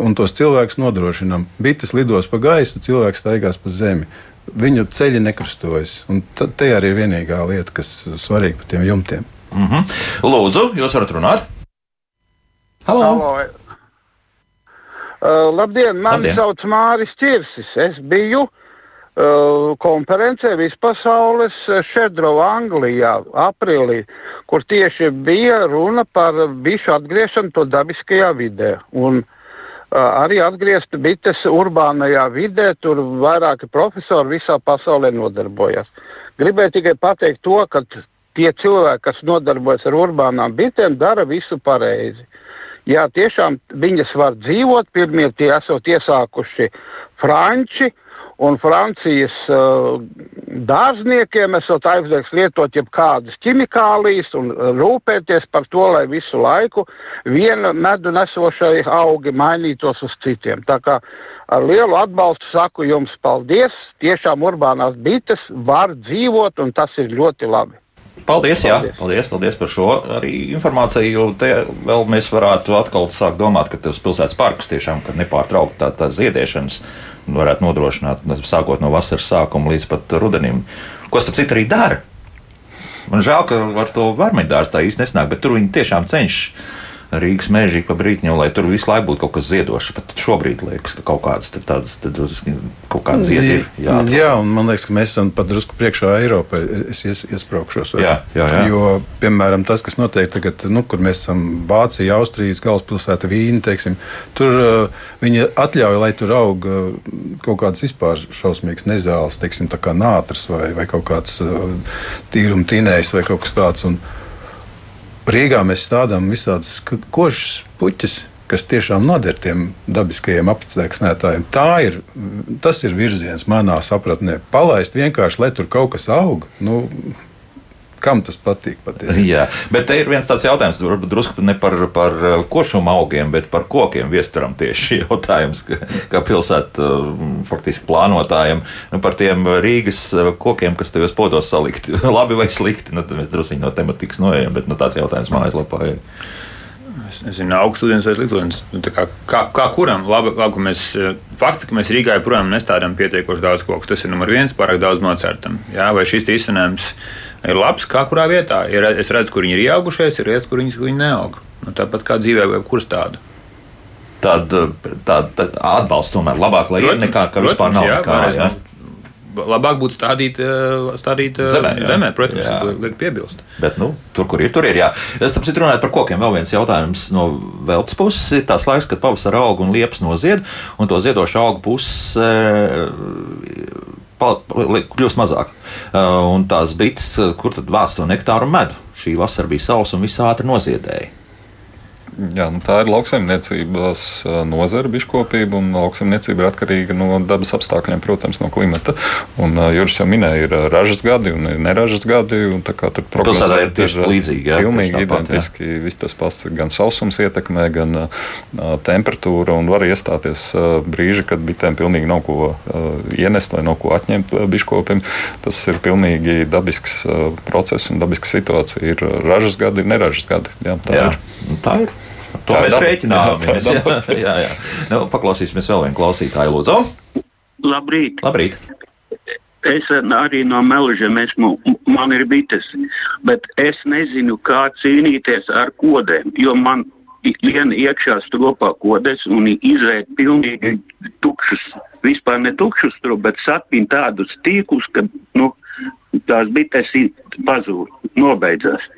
un tos cilvēkus nodrošinām. Bites lidos pa gaisu, cilvēks staigās pa zemi. Viņu ceļi nekrustojas. Un te arī ir vienīgā lieta, kas ir svarīga par tiem jumtiem. Mm -hmm. Lūdzu, jūs varat runāt? Halo! Halo. Uh, labdien, mani labdien. sauc Māris Čirsis. Es biju Uh, konferencē vispasaules Šedrova Anglijā aprīlī, kur tieši bija runa par bišu atgriešanu to dabiskajā vidē. Un, uh, arī atgriezt bites urbānajā vidē, tur vairāki profesori visā pasaulē nodarbojas. Gribēju tikai pateikt to, ka tie cilvēki, kas nodarbojas ar urbānām bitēm, dara visu pareizi. Jā, tiešām viņas var dzīvot, pirmie tie esot iesākuši franči, un Francijas uh, dārzniekiem esot aizliegts lietot jebkādas ķimikālijas un rūpēties par to, lai visu laiku viena medu nesošai augi mainītos uz citiem. Tā kā ar lielu atbalstu saku jums paldies. Tiešām urbānās bites var dzīvot un tas ir ļoti labi. Paldies, jā, paldies, paldies par šo arī informāciju. Te vēl mēs varētu atkal sākt domāt, ka tos pilsētas parkus tiešām nepārtraukti tā, tā ziedēšanas varētu nodrošināt, sākot no vasaras sākuma līdz pat rudenim. Ko starp citu arī dara? Man žēl, ka ar to varmeņdārstu tā īsti nesnāk, bet tur viņi tiešām cenšas Rīgas mēžī pa brītņu, lai tur visu laiku būtu kaut kas ziedošs. Pat šobrīd liekas, ka kaut kādas tādas kaut kādas ziedi ir. Jā, jā, un man liekas, ka mēs esam pat drusku priekšā Eiropai. Es ies, iesprāgšos. Jā, jā, jā. Jo, piemēram, tas, kas notiek tagad, nu, kur mēs esam Vācija, Austrijas galvaspilsēta, Vīna, teiksim, tur uh, viņi atļauj, lai tur aug uh, kaut kādas vispār šausmīgas nezāles, teiksim, tā kā nātris vai, vai kaut kāds uh, tīruma tinējs vai kaut kas tāds. Un, Rīgā mēs stādām visādas košas puķis, kas tiešām noder tiem dabiskajiem apceksnētājiem. Ir, tas ir virziens manā sapratnē. Palaist vienkārši, lai tur kaut kas aug. Nu, kam tas patīk patiesībā. Jā, bet te ir viens tāds jautājums, drusku ne par, par uh, košumu augiem, bet par kokiem viesturam tieši jautājums, ka, kā pilsētu uh, faktiski plānotājiem, nu, par tiem Rīgas uh, kokiem, kas tajos podos salikti, labi vai slikti. Nu, mēs druskuļi no tematikas noejam, bet nu, tāds jautājums mājaslapā ir nezinu, augstūdens vai sliktūdens. Nu, kā, kā, kā kuram? Labi, labi, ka mēs, fakts, ka mēs Rīgā joprojām nestādām pietiekoši daudz koku, tas ir numur viens, pārāk daudz nocērtam. Jā, vai šis izcinājums ir labs, kā kurā vietā. Ir, es redzu, kur viņi ir ieaugušies, ir vietas, kur viņi, viņi neaug. Nu, tāpat kā dzīvē, kuras tādu. Tad tā, tā atbalsts tomēr labāk, lai ir nekā protams, vispār nav jā, nekā. Jā. Labāk būtu stādīt, stādīt zemē, jā. zemē, protams, liek piebilst. Bet, nu, tur, kur ir, tur ir. Jā. Es tam citu runāju par kokiem. Vēl viens jautājums no veltes puses ir tas laiks, kad pavasara aug un liepas nozied, un to ziedošu augu puse kļūst mazāk. Uh, un tās bites, kur tad vāc to nektāru un medu? Šī vasara bija sausa un viss ātri noziedēja. Jā, nu tā ir lauksaimniecības nozara, biškopība, un lauksaimniecība ir atkarīga no dabas apstākļiem, protams, no klimata. Un Juris jau minēja, ir ražas gadi un ir neražas gadi. Tur prognozē ir tieši līdzīgi. Jā, pilnīgi identiski. Jā. Viss tas pats gan sausums ietekmē, gan uh, temperatūra, un var iestāties uh, brīži, kad bitēm pilnīgi nav ko uh, ienest vai nav ko atņemt uh, biškopim. Tas ir pilnīgi dabisks uh, process un dabiska situācija. Ir ražas gadi, ir neražas gadi. Jā, tā jā. ir. Tā ir. To tā mēs daba. rēķināmies. Jā, jā, jā, jā. Nu, paklausīsimies vēl vienu klausītāju, Lūdzu. Labrīt! Labrīt. Es arī no melžiem esmu, man ir bites, bet es nezinu, kā cīnīties ar kodēm, jo man lien iekšā stropā kodes un izvērt pilnīgi tukšus, vispār ne tukšus stropu, bet sapņu tādus tīklus, ka nu, tās bites pazūd, nobeidzās.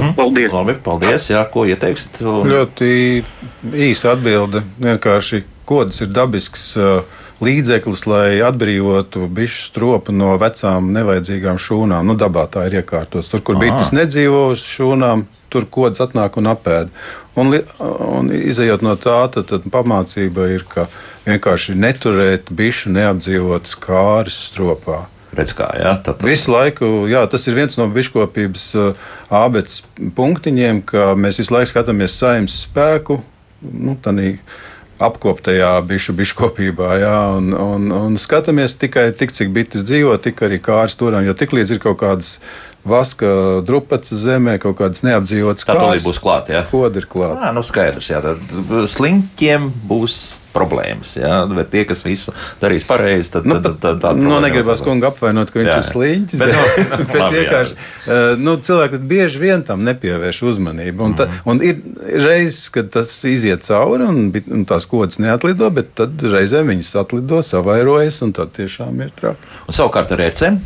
Mhm. Paldies! Labi, paldies! Jā, ko ieteiksit? Ļoti īsa atbilde. Vienkārši kods ir dabisks. Uh, līdzeklis, lai atbrīvotu bišu stropu no vecām, nevajadzīgām šūnām. Nu, dabā tā ir iekārtots. Tur, kur bites nedzīvo uz šūnām, tur kods atnāk un apēd. Un, un izējot no tā, tad, tad pamācība ir, ka vienkārši neturēt bišu neapdzīvotas kāras stropā. Redz, kā, jā, tad, tad... Visu laiku, jā, tas ir viens no biškopības abets punktiņiem, ka mēs visu laiku skatāmies saimnes spēku. Nu, apkoptajā bišu biškopībā, jā, un, un, un skatāmies tikai tik, cik bites dzīvo, tik arī kārs turam, jo tik līdz ir kaut kādas vaska drupas zemē, kaut kādas neapdzīvotas kādas. Tā tūlīt būs klāta, jā. Kodi ir klāta. Nu skaidrs, jā, tad sliņķiem būs problēmas. Ja? Bet tie, kas visu darīs pareizi, tad, nu, tad, tad ir. Nu, negribas kungu apvainot, ka viņš jā. ir sliņķis. Bet, bet, no, bet labi, vienkārši nu, cilvēki bieži vien tam nepievērš uzmanību. Un, ta, mhm. un ir reizes, kad tas iziet cauri un, un tās kodas neatlido, bet tad reizēm viņas atlido, savairojas un tad tiešām ir traki. Un savukārt ar ECM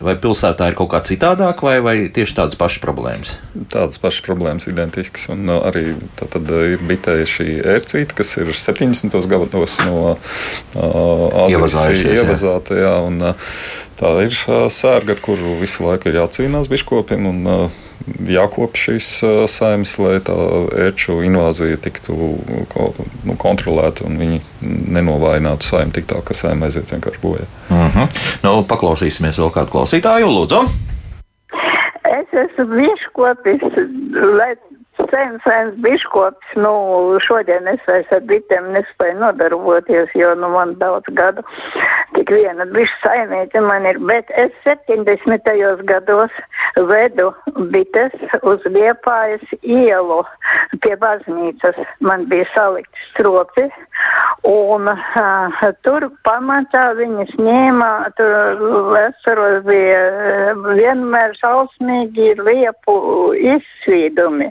Vai pilsētā ir kaut kā citādāk, vai, vai tieši tādas pašas problēmas? Tādas pašas problēmas, identiskas. Un uh, arī tad, uh, ir bitē šī ērcīte, kas ir 70. gados no uh, Azijas ievazāta. Jā, un, uh, tā ir uh, sērga, ar kuru visu laiku ir jācīnās biškopiem. Un, uh, jākop šīs saimnes, lai tā ērču invāzija tiktu nu, kontrolēta un viņi nenovājinātu saimnu tik tālu, ka saimē aiziet vienkārši bojā. Uh mhm. -huh. nu, paklausīsimies vēl kādu klausītāju, Lūdzu! Es esmu vieškopis, lai sen, sens biškops, nu, šodien es vairs ar bitēm nespēju nodarboties, jo nu, man daudz gadu tik viena bišu saimniece man ir, bet es 70. gados vedu bites uz Liepājas ielu pie baznīcas. Man bija salikti stropi, un uh, tur pamatā viņas ņēma, tur atceros bija vienmēr šausmīgi liepu izsvīdumi.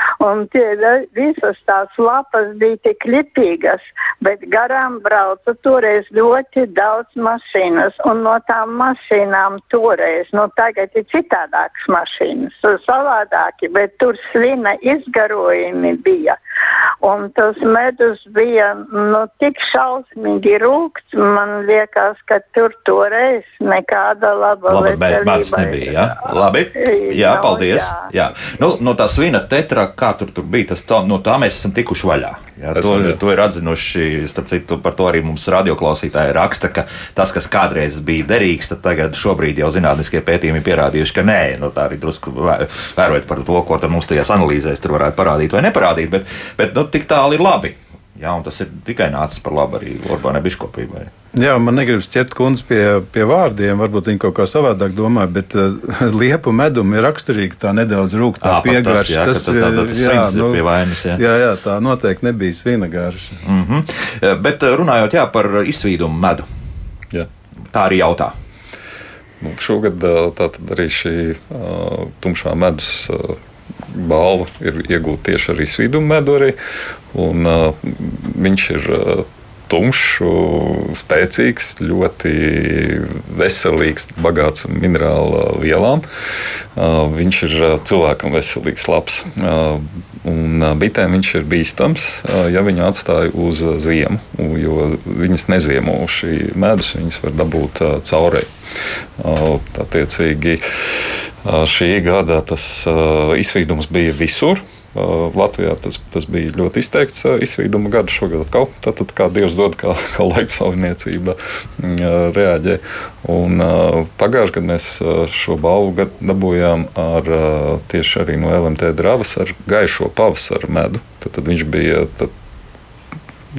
Un tie visas tās lapas bija tik lipīgas, bet garām brauca toreiz ļoti daudz mašīnas. Un no tām mašīnām toreiz, nu tagad ir citādākas mašīnas, savādāki, bet tur svina izgarojumi bija. Un tas medus bija nu, tik šausmīgi rūkts, man liekas, ka tur toreiz nekāda laba medus nebija. Jā, labi. Jā, Nu, paldies. jā. Jā. Nu, no tā svina tetra, kā tur, tur bija, tas tā, no tā mēs esam tikuši vaļā. Jā, to, Esam, jā. to ir atzinuši, starp citu, par to arī mums radioklausītāji raksta, ka tas, kas kādreiz bija derīgs, tad tagad šobrīd jau zinātniskie pētījumi pierādījuši, ka nē, nu, tā arī drusku vē- vērojot par to, ko mums tajās analīzēs tur varētu parādīt vai neparādīt, bet, bet nu, tik tālu ir labi. Jā, un tas ir tikai nācis par labu arī Orbānai biškopībai. Jā, man negribas ķert kundzi pie, pie vārdiem, varbūt viņi kaut kā savādāk domā, bet uh, liepu medum ir raksturīga tā nedaudz rūkta pat tas, jā, tas tā- tā- tas svins ir pie vainas, jā. jā, jā, tā noteikti nebija svina garša. Mm -hmm. Bet eh, runājot jā, par izsvīdumu medu, Jā. tā arī jautā. Nu, šogad ā, tātad arī šī uh, tumšā medus uh, balva ir iegūta tieši arī svīdumu medu. Arī, un, uh, viņš ir uh, tumšs, spēcīgs, ļoti veselīgs, bagāts ar minerālu vielām. Viņš ir cilvēkam veselīgs, labs. Un bitēm viņš ir bīstams, ja viņu atstāja uz ziemu, jo viņas neziemo šī medus, viņas var dabūt caurē. Uh, Attiecīgi, šī gada tas izsvīdums bija visur. Latvijā tas, tas bija ļoti izteikts izsvīduma gads. Šogad atkal tātad, kā Dievs dod, kā, kā laika saimniecība uh, reaģē. Un, Pagājušajā gadā mēs šo balvu dabūjām ar, tieši arī no LMT dravas ar gaišo pavasaru medu. Tad, tad viņš bija tad,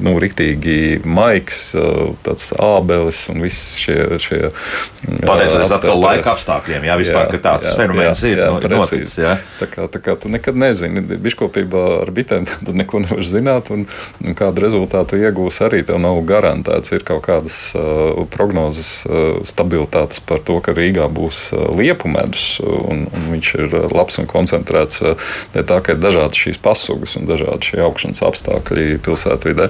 nu, rīktīgi maigs, uh, tāds ābelis un viss šie. šie uh, Pateicoties atkal laika apstākļiem, jā, vispār, ka tāds fenomens ir nu, ir precīzi. noticis. Jā. Tā kā, tā kā tu nekad nezini, biškopībā ar bitēm tu neko nevar zināt, un, un kādu rezultātu iegūs arī tev nav garantēts. Ir kaut kādas uh, prognozes, uh, stabilitātes par to, ka Rīgā būs uh, liepu medus, un, un viņš ir uh, labs un koncentrēts. Uh, tā kā ir dažādas šīs pasugas un dažādi šie augšanas apstākļi pilsētvidē.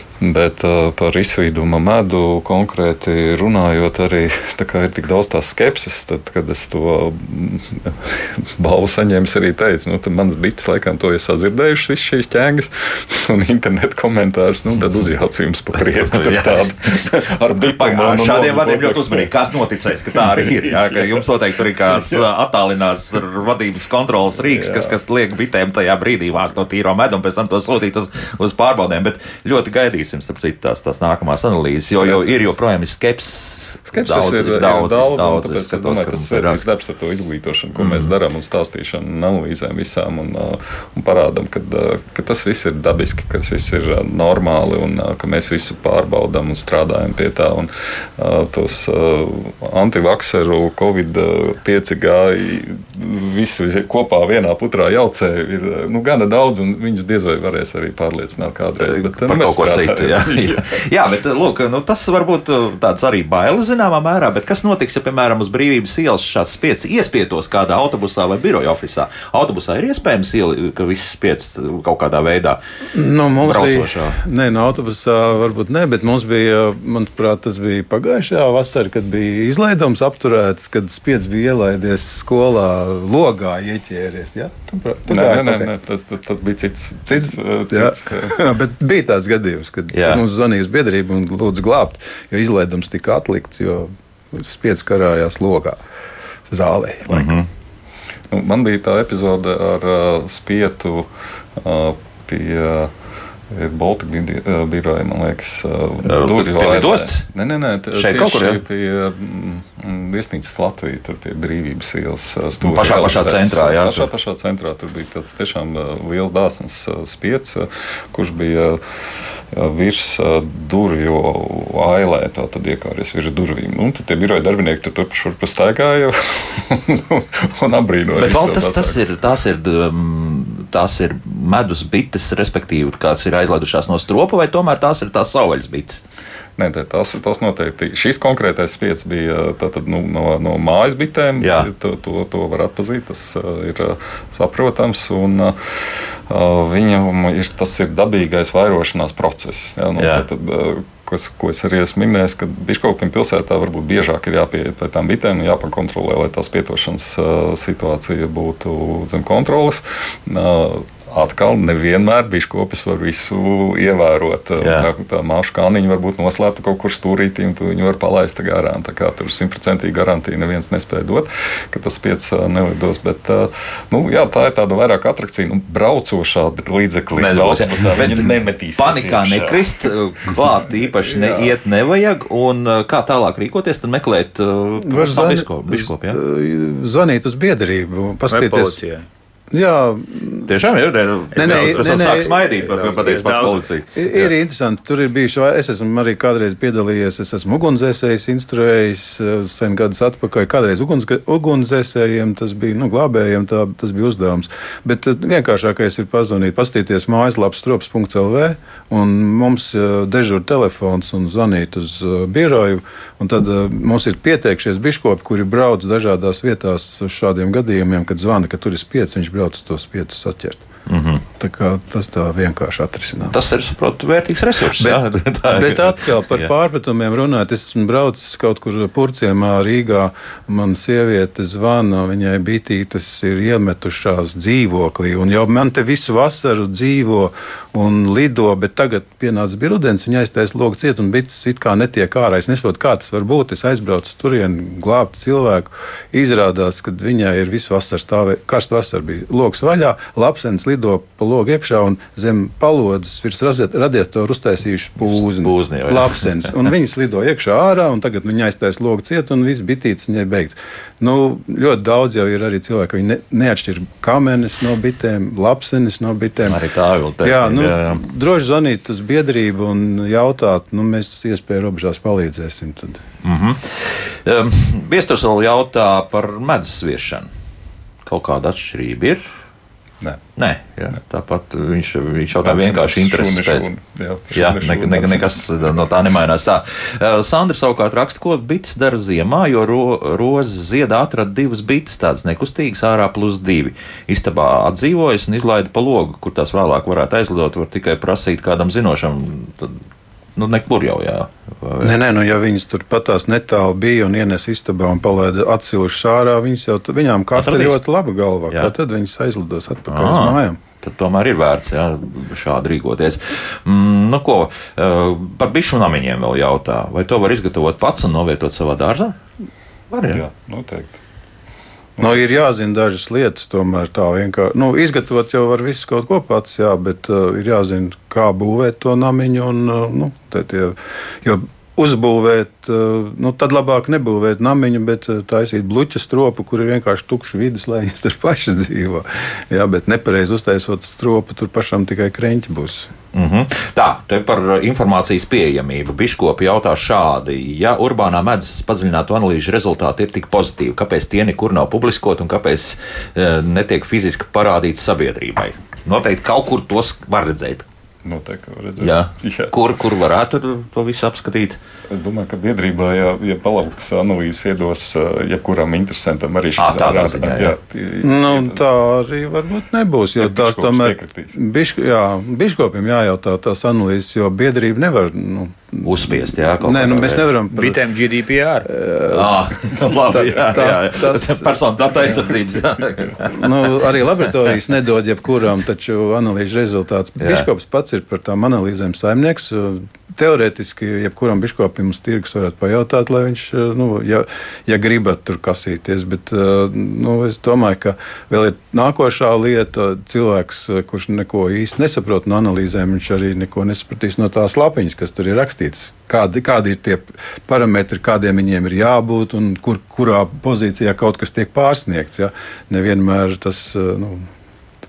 Bet uh, par izsvīduma medu konkrēti runājot, arī ir tik daudz tās skepses, tad, kad es to mm, balvu saņēmu, arī teicu, nu, tad manas bites laikam to ir sadzirdējušas, visas šīs ķēngas un internetu komentārus. Nu, tad uzjauc jums pa priekšu Jā. tādu ar bitām. Un- šādiem vārdiem ļoti uzmanīgi. Kāds noticēs, ka tā arī ir? Jā, ka jums noteikti ir kāds ā, attālināts ar vadības kontrolas rīks, kas, kas liek bitēm tajā brīdī vākt no tīro medu un pēc tam to sūtīt uz, uz pārbaudēm. Bet ļoti gaidīsim, citu, tās, tās nākamās analīzes, jo, jo ir joprojām ir skepsis. Skepsis daudz, ir daudz, daudz, daudz, daudz es es skatos, domāju, ka tas ir ir svarīgs darbs ar to izglītošanu, ko mm. mēs darām un stāstīšanu un analīzēm visām un, uh, un parādām, ka, uh, ka tas viss ir dabiski, ka tas viss ir uh, normāli un ka mēs visu pārbaudām un strādājam pie tā. Un, tos antivakseru, Covid, uh, 5G, visu kopā vienā putrā jaucē ir nu, gana daudz un viņus diez vai varēs arī pārliecināt kādreiz. Bet, par mēs kaut ko citu. Jā, strādājam. jā. jā bet lūk, nu, tas varbūt uh, tāds arī bailes zināmā mērā. Bet kas notiks, ja, piemēram, uz brīvības ielas šāds spiedz iespietos kādā autobusā vai biroja oficiālā? Autobusā ir iespējams ielikt, ka viss spiedz kaut kādā veidā. Nu, mums Braucošā. bija. Nē, no autobusā varbūt ne, bet mums bija, manuprāt, tas bija pagājušajā vasarā, kad bija izlaidums apturēts, kad spiedz bija ielaidies skolā, logā ieķēries. Ja? Tu tu Nē, nē, nē, pakaļ? nē tas, tas, tas bija cits. Cits, jā, cits uh, bet bija tāds gadījums, kad, Jā. mums zvanīja uz biedrību un lūdza glābt, jo izlaidums tika atlikts, jo spiedz karājās logā zālē. laikam. Nu, man bija tā epizode ar uh, spietu uh, pie. Uh, Baltika uh, biroja, man liekas, lidostas? Nē, nē, nē t- Šeit tieši kaut kur, pie mm, viesnīcas Latvijas, tur pie brīvības ielas stūra. pašā- pašā centrā, jā, Pašā, pašā centrā tur bija tāds tiešām liels dāsns uh, spiets, kurš bija virs durvju ailē, tā tad iekāries virs durvīm. Un tad tie biroja darbinieki tur turp šurp staigāja un apbrīnoja. Bet vēl tas, tas ir, tās ir, tās ir medus bites, respektīvi, kādas ir aizlaidušās no stropa, vai tomēr tās ir tās savvaļas bites? Nē, tas, tas noteikti. Šis konkrētais spiedz bija tātad, nu, no, no mājas bitēm. Jā. To, to, to var atpazīt, tas uh, ir uh, saprotams. Un, viņam ir tas ir dabīgais vairošanās process. Jā, nu, Jā. tad, tad, uh, kas, ko es arī esmu minējis, ka Biškopam pilsētā varbūt biežāk ir jāpieiet pie tām bitēm jāpakontrolē, lai tā spietošanas uh, situācija būtu zem kontroles. Atkal nevienmēr biškopis var visu ievērot. Jā. Tā, tā māšu kāniņa var būt noslēpta kaut kur stūrītī, un tu viņu var palaist garām. Tā kā tur simtprocentīgi garantija neviens nespēja dot, ka tas piec ā, nelidos. Bet, nu, jā, tā ir tāda vairāk atrakcija, nu, braucošā līdzeklī. Jā. Nemetīs. Panikā iekšā. nekrist, klāt īpaši neiet nevajag. Un kā tālāk rīkoties, tad meklēt uh, biškopu. Zvanīt uz biedrību, paskatīties. Jā, Tiešām ir. Nē, nē, es nē, nē. sāku smaidīt, bet pateicu pats policija. Ir, ir interesanti. Tur ir bijuši, es esmu arī kādreiz piedalījies. Es esmu ugunsdzēsējs, instruējis eh, sen gadus atpakaļ. Kādreiz uguns, ugunsdzēsējiem tas bija, nu, glābējiem tā, tas bija uzdevums. Bet eh, vienkāršākais ir pazvanīt, paskatīties mājaslapā strops.lv un mums eh, dežur telefons un zvanīt uz biroju. Un tad mums ir pieteikšies biškopi, kuri brauc dažādās vietās uz šādiem gadījumiem, kad zvana, ka tur ir spiedz, viņš brauc tos spiedzus atķert. Mm -hmm. Tā kā tas tā vienkārši atrisinās. Tas ir, saprotu, vērtīgs resurss. Bet, jā, tā ir. bet atkal par Jā. pārpratumiem runājot, es esmu braucis kaut kur Purciemā, Rīgā. Man sieviete zvana, viņai bitītes ir iemetušās dzīvoklī, un jau man te visu vasaru dzīvo un lido, bet tagad pienāca bija rudens, viņa aiztaisa logu ciet, un bites it kā netiek ārā. Es nesaprotu, kā tas var būt. Es aizbraucu uz turieni, glābt cilvēku. Izrādās, ka viņai ir visu vasaru stāvē, karsta vasara bija logs vaļā, lapsens lido pa logu iekšā un zem palodzes virs radiatoru uztaisījuši pūzni. Pūzni jau. Lapsens. Un viņas lido iekšā ārā, un tagad viņa aiztaisa logu ciet, un viss bitīts viņai beigts. Nu, ļoti daudz jau ir arī cilvēki, viņi ne, neatšķir kamenes no bitēm, lapsenes no bitēm. Arī tā ir taisnība, Jā, nu, jā, jā. droši zvanīt uz biedrību un jautāt, nu, mēs iespēju robežās palīdzēsim. Tad. Um, Viesturs vēl jautā par medus sviešanu. Kaut kāda atšķirība ir? Nē. Nē, jā, tāpat viņš, viņš jautā vienkārši interesi Šūni, pēc. šūni. Jā, Jā, ne, ne, nekas no tā nemainās. Tā. Sandra savukārt raksta, ko bites dara ziemā, jo ro, rozes ziedā atrada divas bites, tādas nekustīgas, ārā plus divi. Istabā atdzīvojas un izlaida pa logu, kur tās vēlāk varētu aizlidot, var tikai prasīt kādam zinošam. Tad, nu, nekur jau, jā. Vai- Nē, nē, nu, ja viņas tur patās netālu bija un ienes istabā un palaida atsevišķi ārā, viņas jau tu- viņām katra Atradīs. ļoti laba galva. Tad viņas aizlidos atpakaļ uz Ā, mājām? Tad tomēr ir vērts jā, šādi rīkoties. Mm, nu, ko, eh, par bišu namiņiem vēl jautā. Vai to var izgatavot pats un novietot savā dārzā? Var, jā. Jā, noteikti. Nu, ir jāzina dažas lietas, tomēr tā vienkārši. Nu, izgatavot jau var visu kaut ko pats, jā, bet uh, ir jāzina, kā būvēt to namiņu. Un, uh, nu, tie, jo uzbūvēt, uh, nu, tad labāk nebūvēt namiņu, bet uh, taisīt bluķa stropu, kur ir vienkārši tukša vidas, lai viņas tur paši dzīvo. Jā, bet nepareizi uztaisot stropu, tur pašam tikai kreņķi būs. Mm -hmm. Tā, te par uh, informācijas pieejamību. Biškopi jautā šādi, ja urbānā medus padziļinātu analīžu rezultāti ir tik pozitīvi, kāpēc tie nekur nav publiskoti un kāpēc e, netiek fiziski parādīti sabiedrībai? Noteikti kaut kur tos var redzēt. Noteikti var redzēt. Jā. Jā. Kur, kur varētu to visu apskatīt? Es domāju, ka biedrībā, ja, ja palauks analīzes iedos uh, jebkuram interesantam, arī Ā, tādā ziņā, jā. tie- Nu, tā arī varbūt nebūs. Jo Ja tās tomēr bišk, jā, biškopiem jājautā tās analīzes, jo biedrība nevar. Nu, Uzspiest, jā, kaut Nē, nu, mēs nevaram. par- Bitēm GDPR. Ah, labi, jā, Tas- jā, jā. tas- Personu datu aizsardzības. nu, arī laboratorijas nedod jebkuram, taču analīžu rezultāts. Jā. Biškops pats ir par tām analīzēm saimnieks. Teorētiski, jebkuram biškopam uz tirgus varētu pajautāt, lai viņš, nu, ja, ja gribat tur kasīties. Bet nu, es domāju, ka vēl ir nākošā lieta. Cilvēks, kurš neko īsti nesaprot no analīzēm, viņš arī neko nesapratīs no tās lapiņas, kas tur ir rakstīts. Kādi, kādi ir tie parametri, kādiem viņiem ir jābūt un kur, kurā pozīcijā kaut kas tiek pārsniegts. Ja? Nevienmēr tas nu,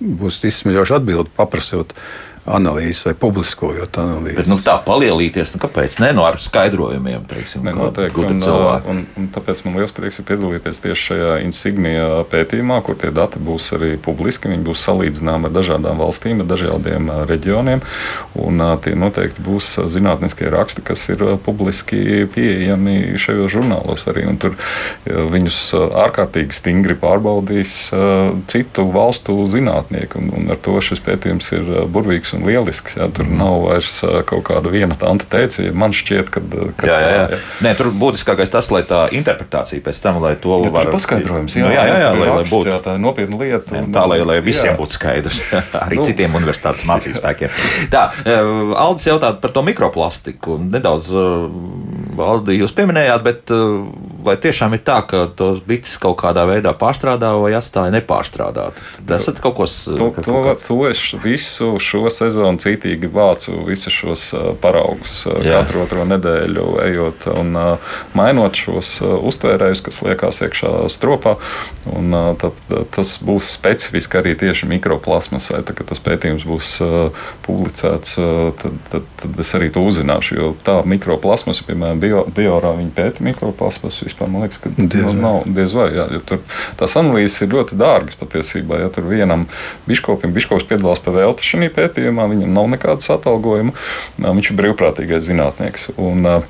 būs izsmeļoši atbildi, paprasot analīzes vai publiskojot analīzes. Bet, nu, tā palielīties, nu, kāpēc ne no ar skaidrojumiem? Teiksim, Ne, noteikti. Un, uh, un, un tāpēc man liels prieks ir piedalīties tieši šajā insignia pētījumā, kur tie dati būs arī publiski. Viņi būs salīdzināmi ar dažādām valstīm, ar dažādiem uh, reģioniem. Un, uh, tie noteikti būs zinātniskie raksti, kas ir publiski pieejami šajos žurnālos arī. Un tur viņus ārkārtīgi stingri pārbaudīs citu valstu zinātnieki. Un, un ar to šis pētījums ir uh, burvīgs un lielisks. Jā. Tur nav vairs uh, kaut kāda viena tanta teica. Man šķiet, ka, ka Jā, jā, jā. tā, jā. Nē, tur būtiskākais tas, lai tā interpretācija pēc tam, lai to Ja, var paskaidrojums, jā, Nu, jā, jā, jā, ir lai, lai raksts, būtu. jā, tā nopietna lieta. Jā, un- Tā lai, lai visiem jā. būtu skaidrs, arī Nu. citiem universitātes mācību spēkiem. Tā, Aldis jautā par to mikroplastiku. Nedaudz, eh, Aldi, jūs pieminējāt, bet eh, vai tiešām ir tā, ka tos bites kaut kādā veidā pārstrādā vai atstāja nepārstrādāt? Tad esat kaut ko s- To, kaut to, ko- to es visu šo sezonu cītīgi vācu, visus šos uh, paraugus uh, Jā. katru otro nedēļu, ejot un uh, mainot šos uh, uztvērējus, kas liekas iekšā stropā. Un, uh, tad, uh, tas būs specifiski arī tieši mikroplasmasai. Tad, kad tas pētījums būs uh, publicēts, uh, tad, tad, tad es arī to uzzināšu. Jo tā mikroplasmasa, piemēram, bio, biorā viņa pēta mikroplasmasu. Vispār man liekas, ka Diez vai. nav diez vai. Jā, tur tās analīzes ir ļoti dārgas patiesībā. Ja tur vienam biškopam, biškops piedalās pa velti šajā pētījumā, viņam nav nekādas atalgojuma. Viņš ir brīvprātīgais zinātnieks. Un,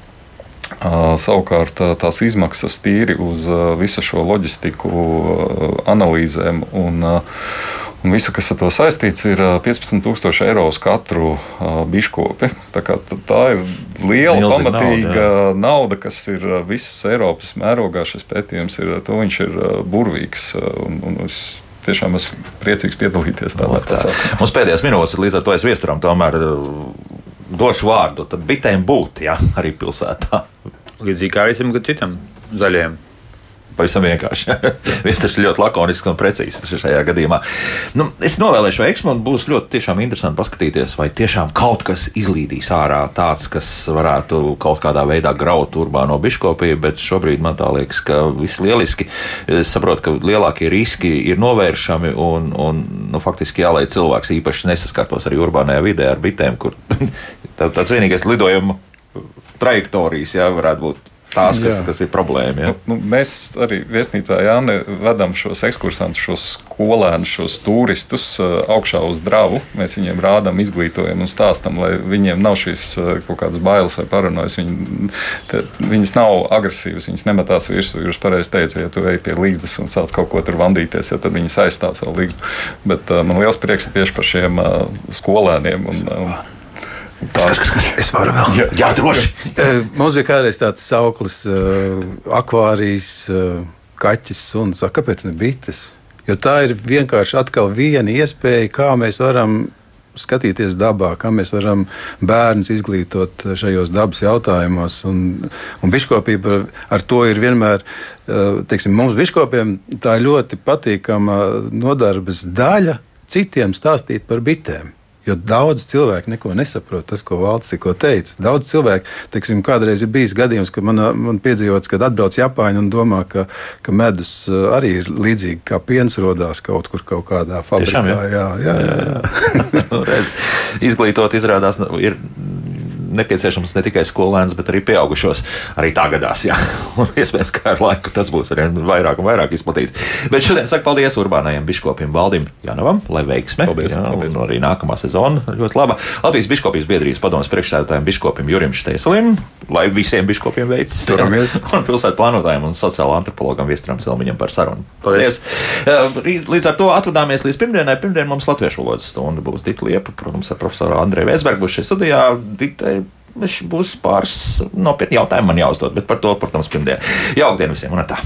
Savukārt tās izmaksas tīri uz visu šo loģistiku, analīzēm un, ā, un visu, kas ar to saistīts, ir ā, 15,000 eiro uz katru ā, biškopi. Tā, kā tā ir liela, Milzīga pamatīga nauda, nauda, kas ir visas Eiropas mērogā. Šis pētījums ir, ir burvīgs. Un, un es tiešām esmu priecīgs piedalīties tādā Lūk, tā. pasākumā. Mums pēdējās minūtes, līdz ar to es viesturam tomēr došu vārdu. Tad bitēm būt, jā, arī pilsētā. Līdzīgi kā visam citam zaļiem. Pavisam vienkārši. Viens ir ļoti lakonisks un precīzs šajā gadījumā. Nu, es novēlēšu eksmu, un būs ļoti interesanti paskatīties, vai tiešām kaut kas izlīdīs ārā tāds, kas varētu kaut kādā veidā graut urbāno biškopiju, bet šobrīd man tā liekas, ka viss lieliski. Es saprotu, ka lielākie riski ir novēršami, un, un nu, faktiski jā, lai cilvēks īpaši nesaskartos arī urbānajā vidē ar bitēm, kur tā, tāds vienīgais lidojuma trajektorijas jā, varētu būt tās, kas, Jā. kas ir problēma. Jā. Nu, nu, mēs arī viesnīcā Jāne, vedam šos ekskursantus, šos skolēnus, šos turistus uh, augšā uz dravu. Mēs viņiem rādām, izglītojam un stāstam, lai viņiem nav šīs uh, kaut kādas bailes vai paranojas. Viņi, te, viņas nav agresīvas, viņas nemetās virsū. Jūs pareizi teicāt, ja tu ej pie līgzdas un sāc kaut ko tur vandīties, ja, tad viņas aizstāv savu līgstu. Bet uh, man liels prieks ir tieši par šiem uh, skolēniem. Un, um, tā, Es varu vēl. Jā. Jā, droši. Eh, Mums bija kādreiz tāds sauklis, uh, akvārijas, uh, kaķis, suns. A, Kāpēc ne bites? Jo tā ir vienkārši atkal viena iespēja, kā mēs varam skatīties dabā, kā mēs varam bērnus izglītot šajos dabas jautājumos. Un, un biškopība ar to ir vienmēr, teiksim, mums biškopiem tā ir ļoti patīkama nodarbes daļa citiem stāstīt par bitēm. Jo daudz cilvēku neko nesaprot, tas, ko valsts tikko teica. Daudz cilvēku, teiksim, kādreiz ir bijis gadījums, kad man, man piedzīvots, kad atbrauc Japāņi un domā, ka, ka medus uh, arī ir līdzīgi kā piens rodās kaut kur kaut kādā fabrikā. Tiešām, jā? jā, jā, jā, jā. Izglītot, izrādās, nu, ir nepieciešams ne tikai skolēns, bet arī pieaugušos. Arī tā gadās, jā. Un iespējams, ka ar laiku tas būs arī vairāk un vairāk izplatīts. Bet šodien saku paldies urbānajam biškopim Valdim Janovam, lai veiksme. Paldies, jā, paldies. Un arī nākamā sezona ļoti laba. Latvijas biškopijas biedrijas padomas priekšsēdētājiem biškopim Jurim Štēselim, lai visiem biškopiem veicas. Turamies. Un pilsētu plānotājiem un sociālā antropologam Viestram Celmiņam par sarunu. Paldies. Eh, rīt- Līdz ar to atvadāmies līdz pirmdienai. Pirmdien mums latviešu valodas stunda būs Dita Liepa, protams, ar profesoru Andreju Vēsbergu. Šajā studijā Ditai būs pāris nopietni jautājumi man jāuzdod, bet par to, protams, pirmdien. Jauktdien visiem un tā!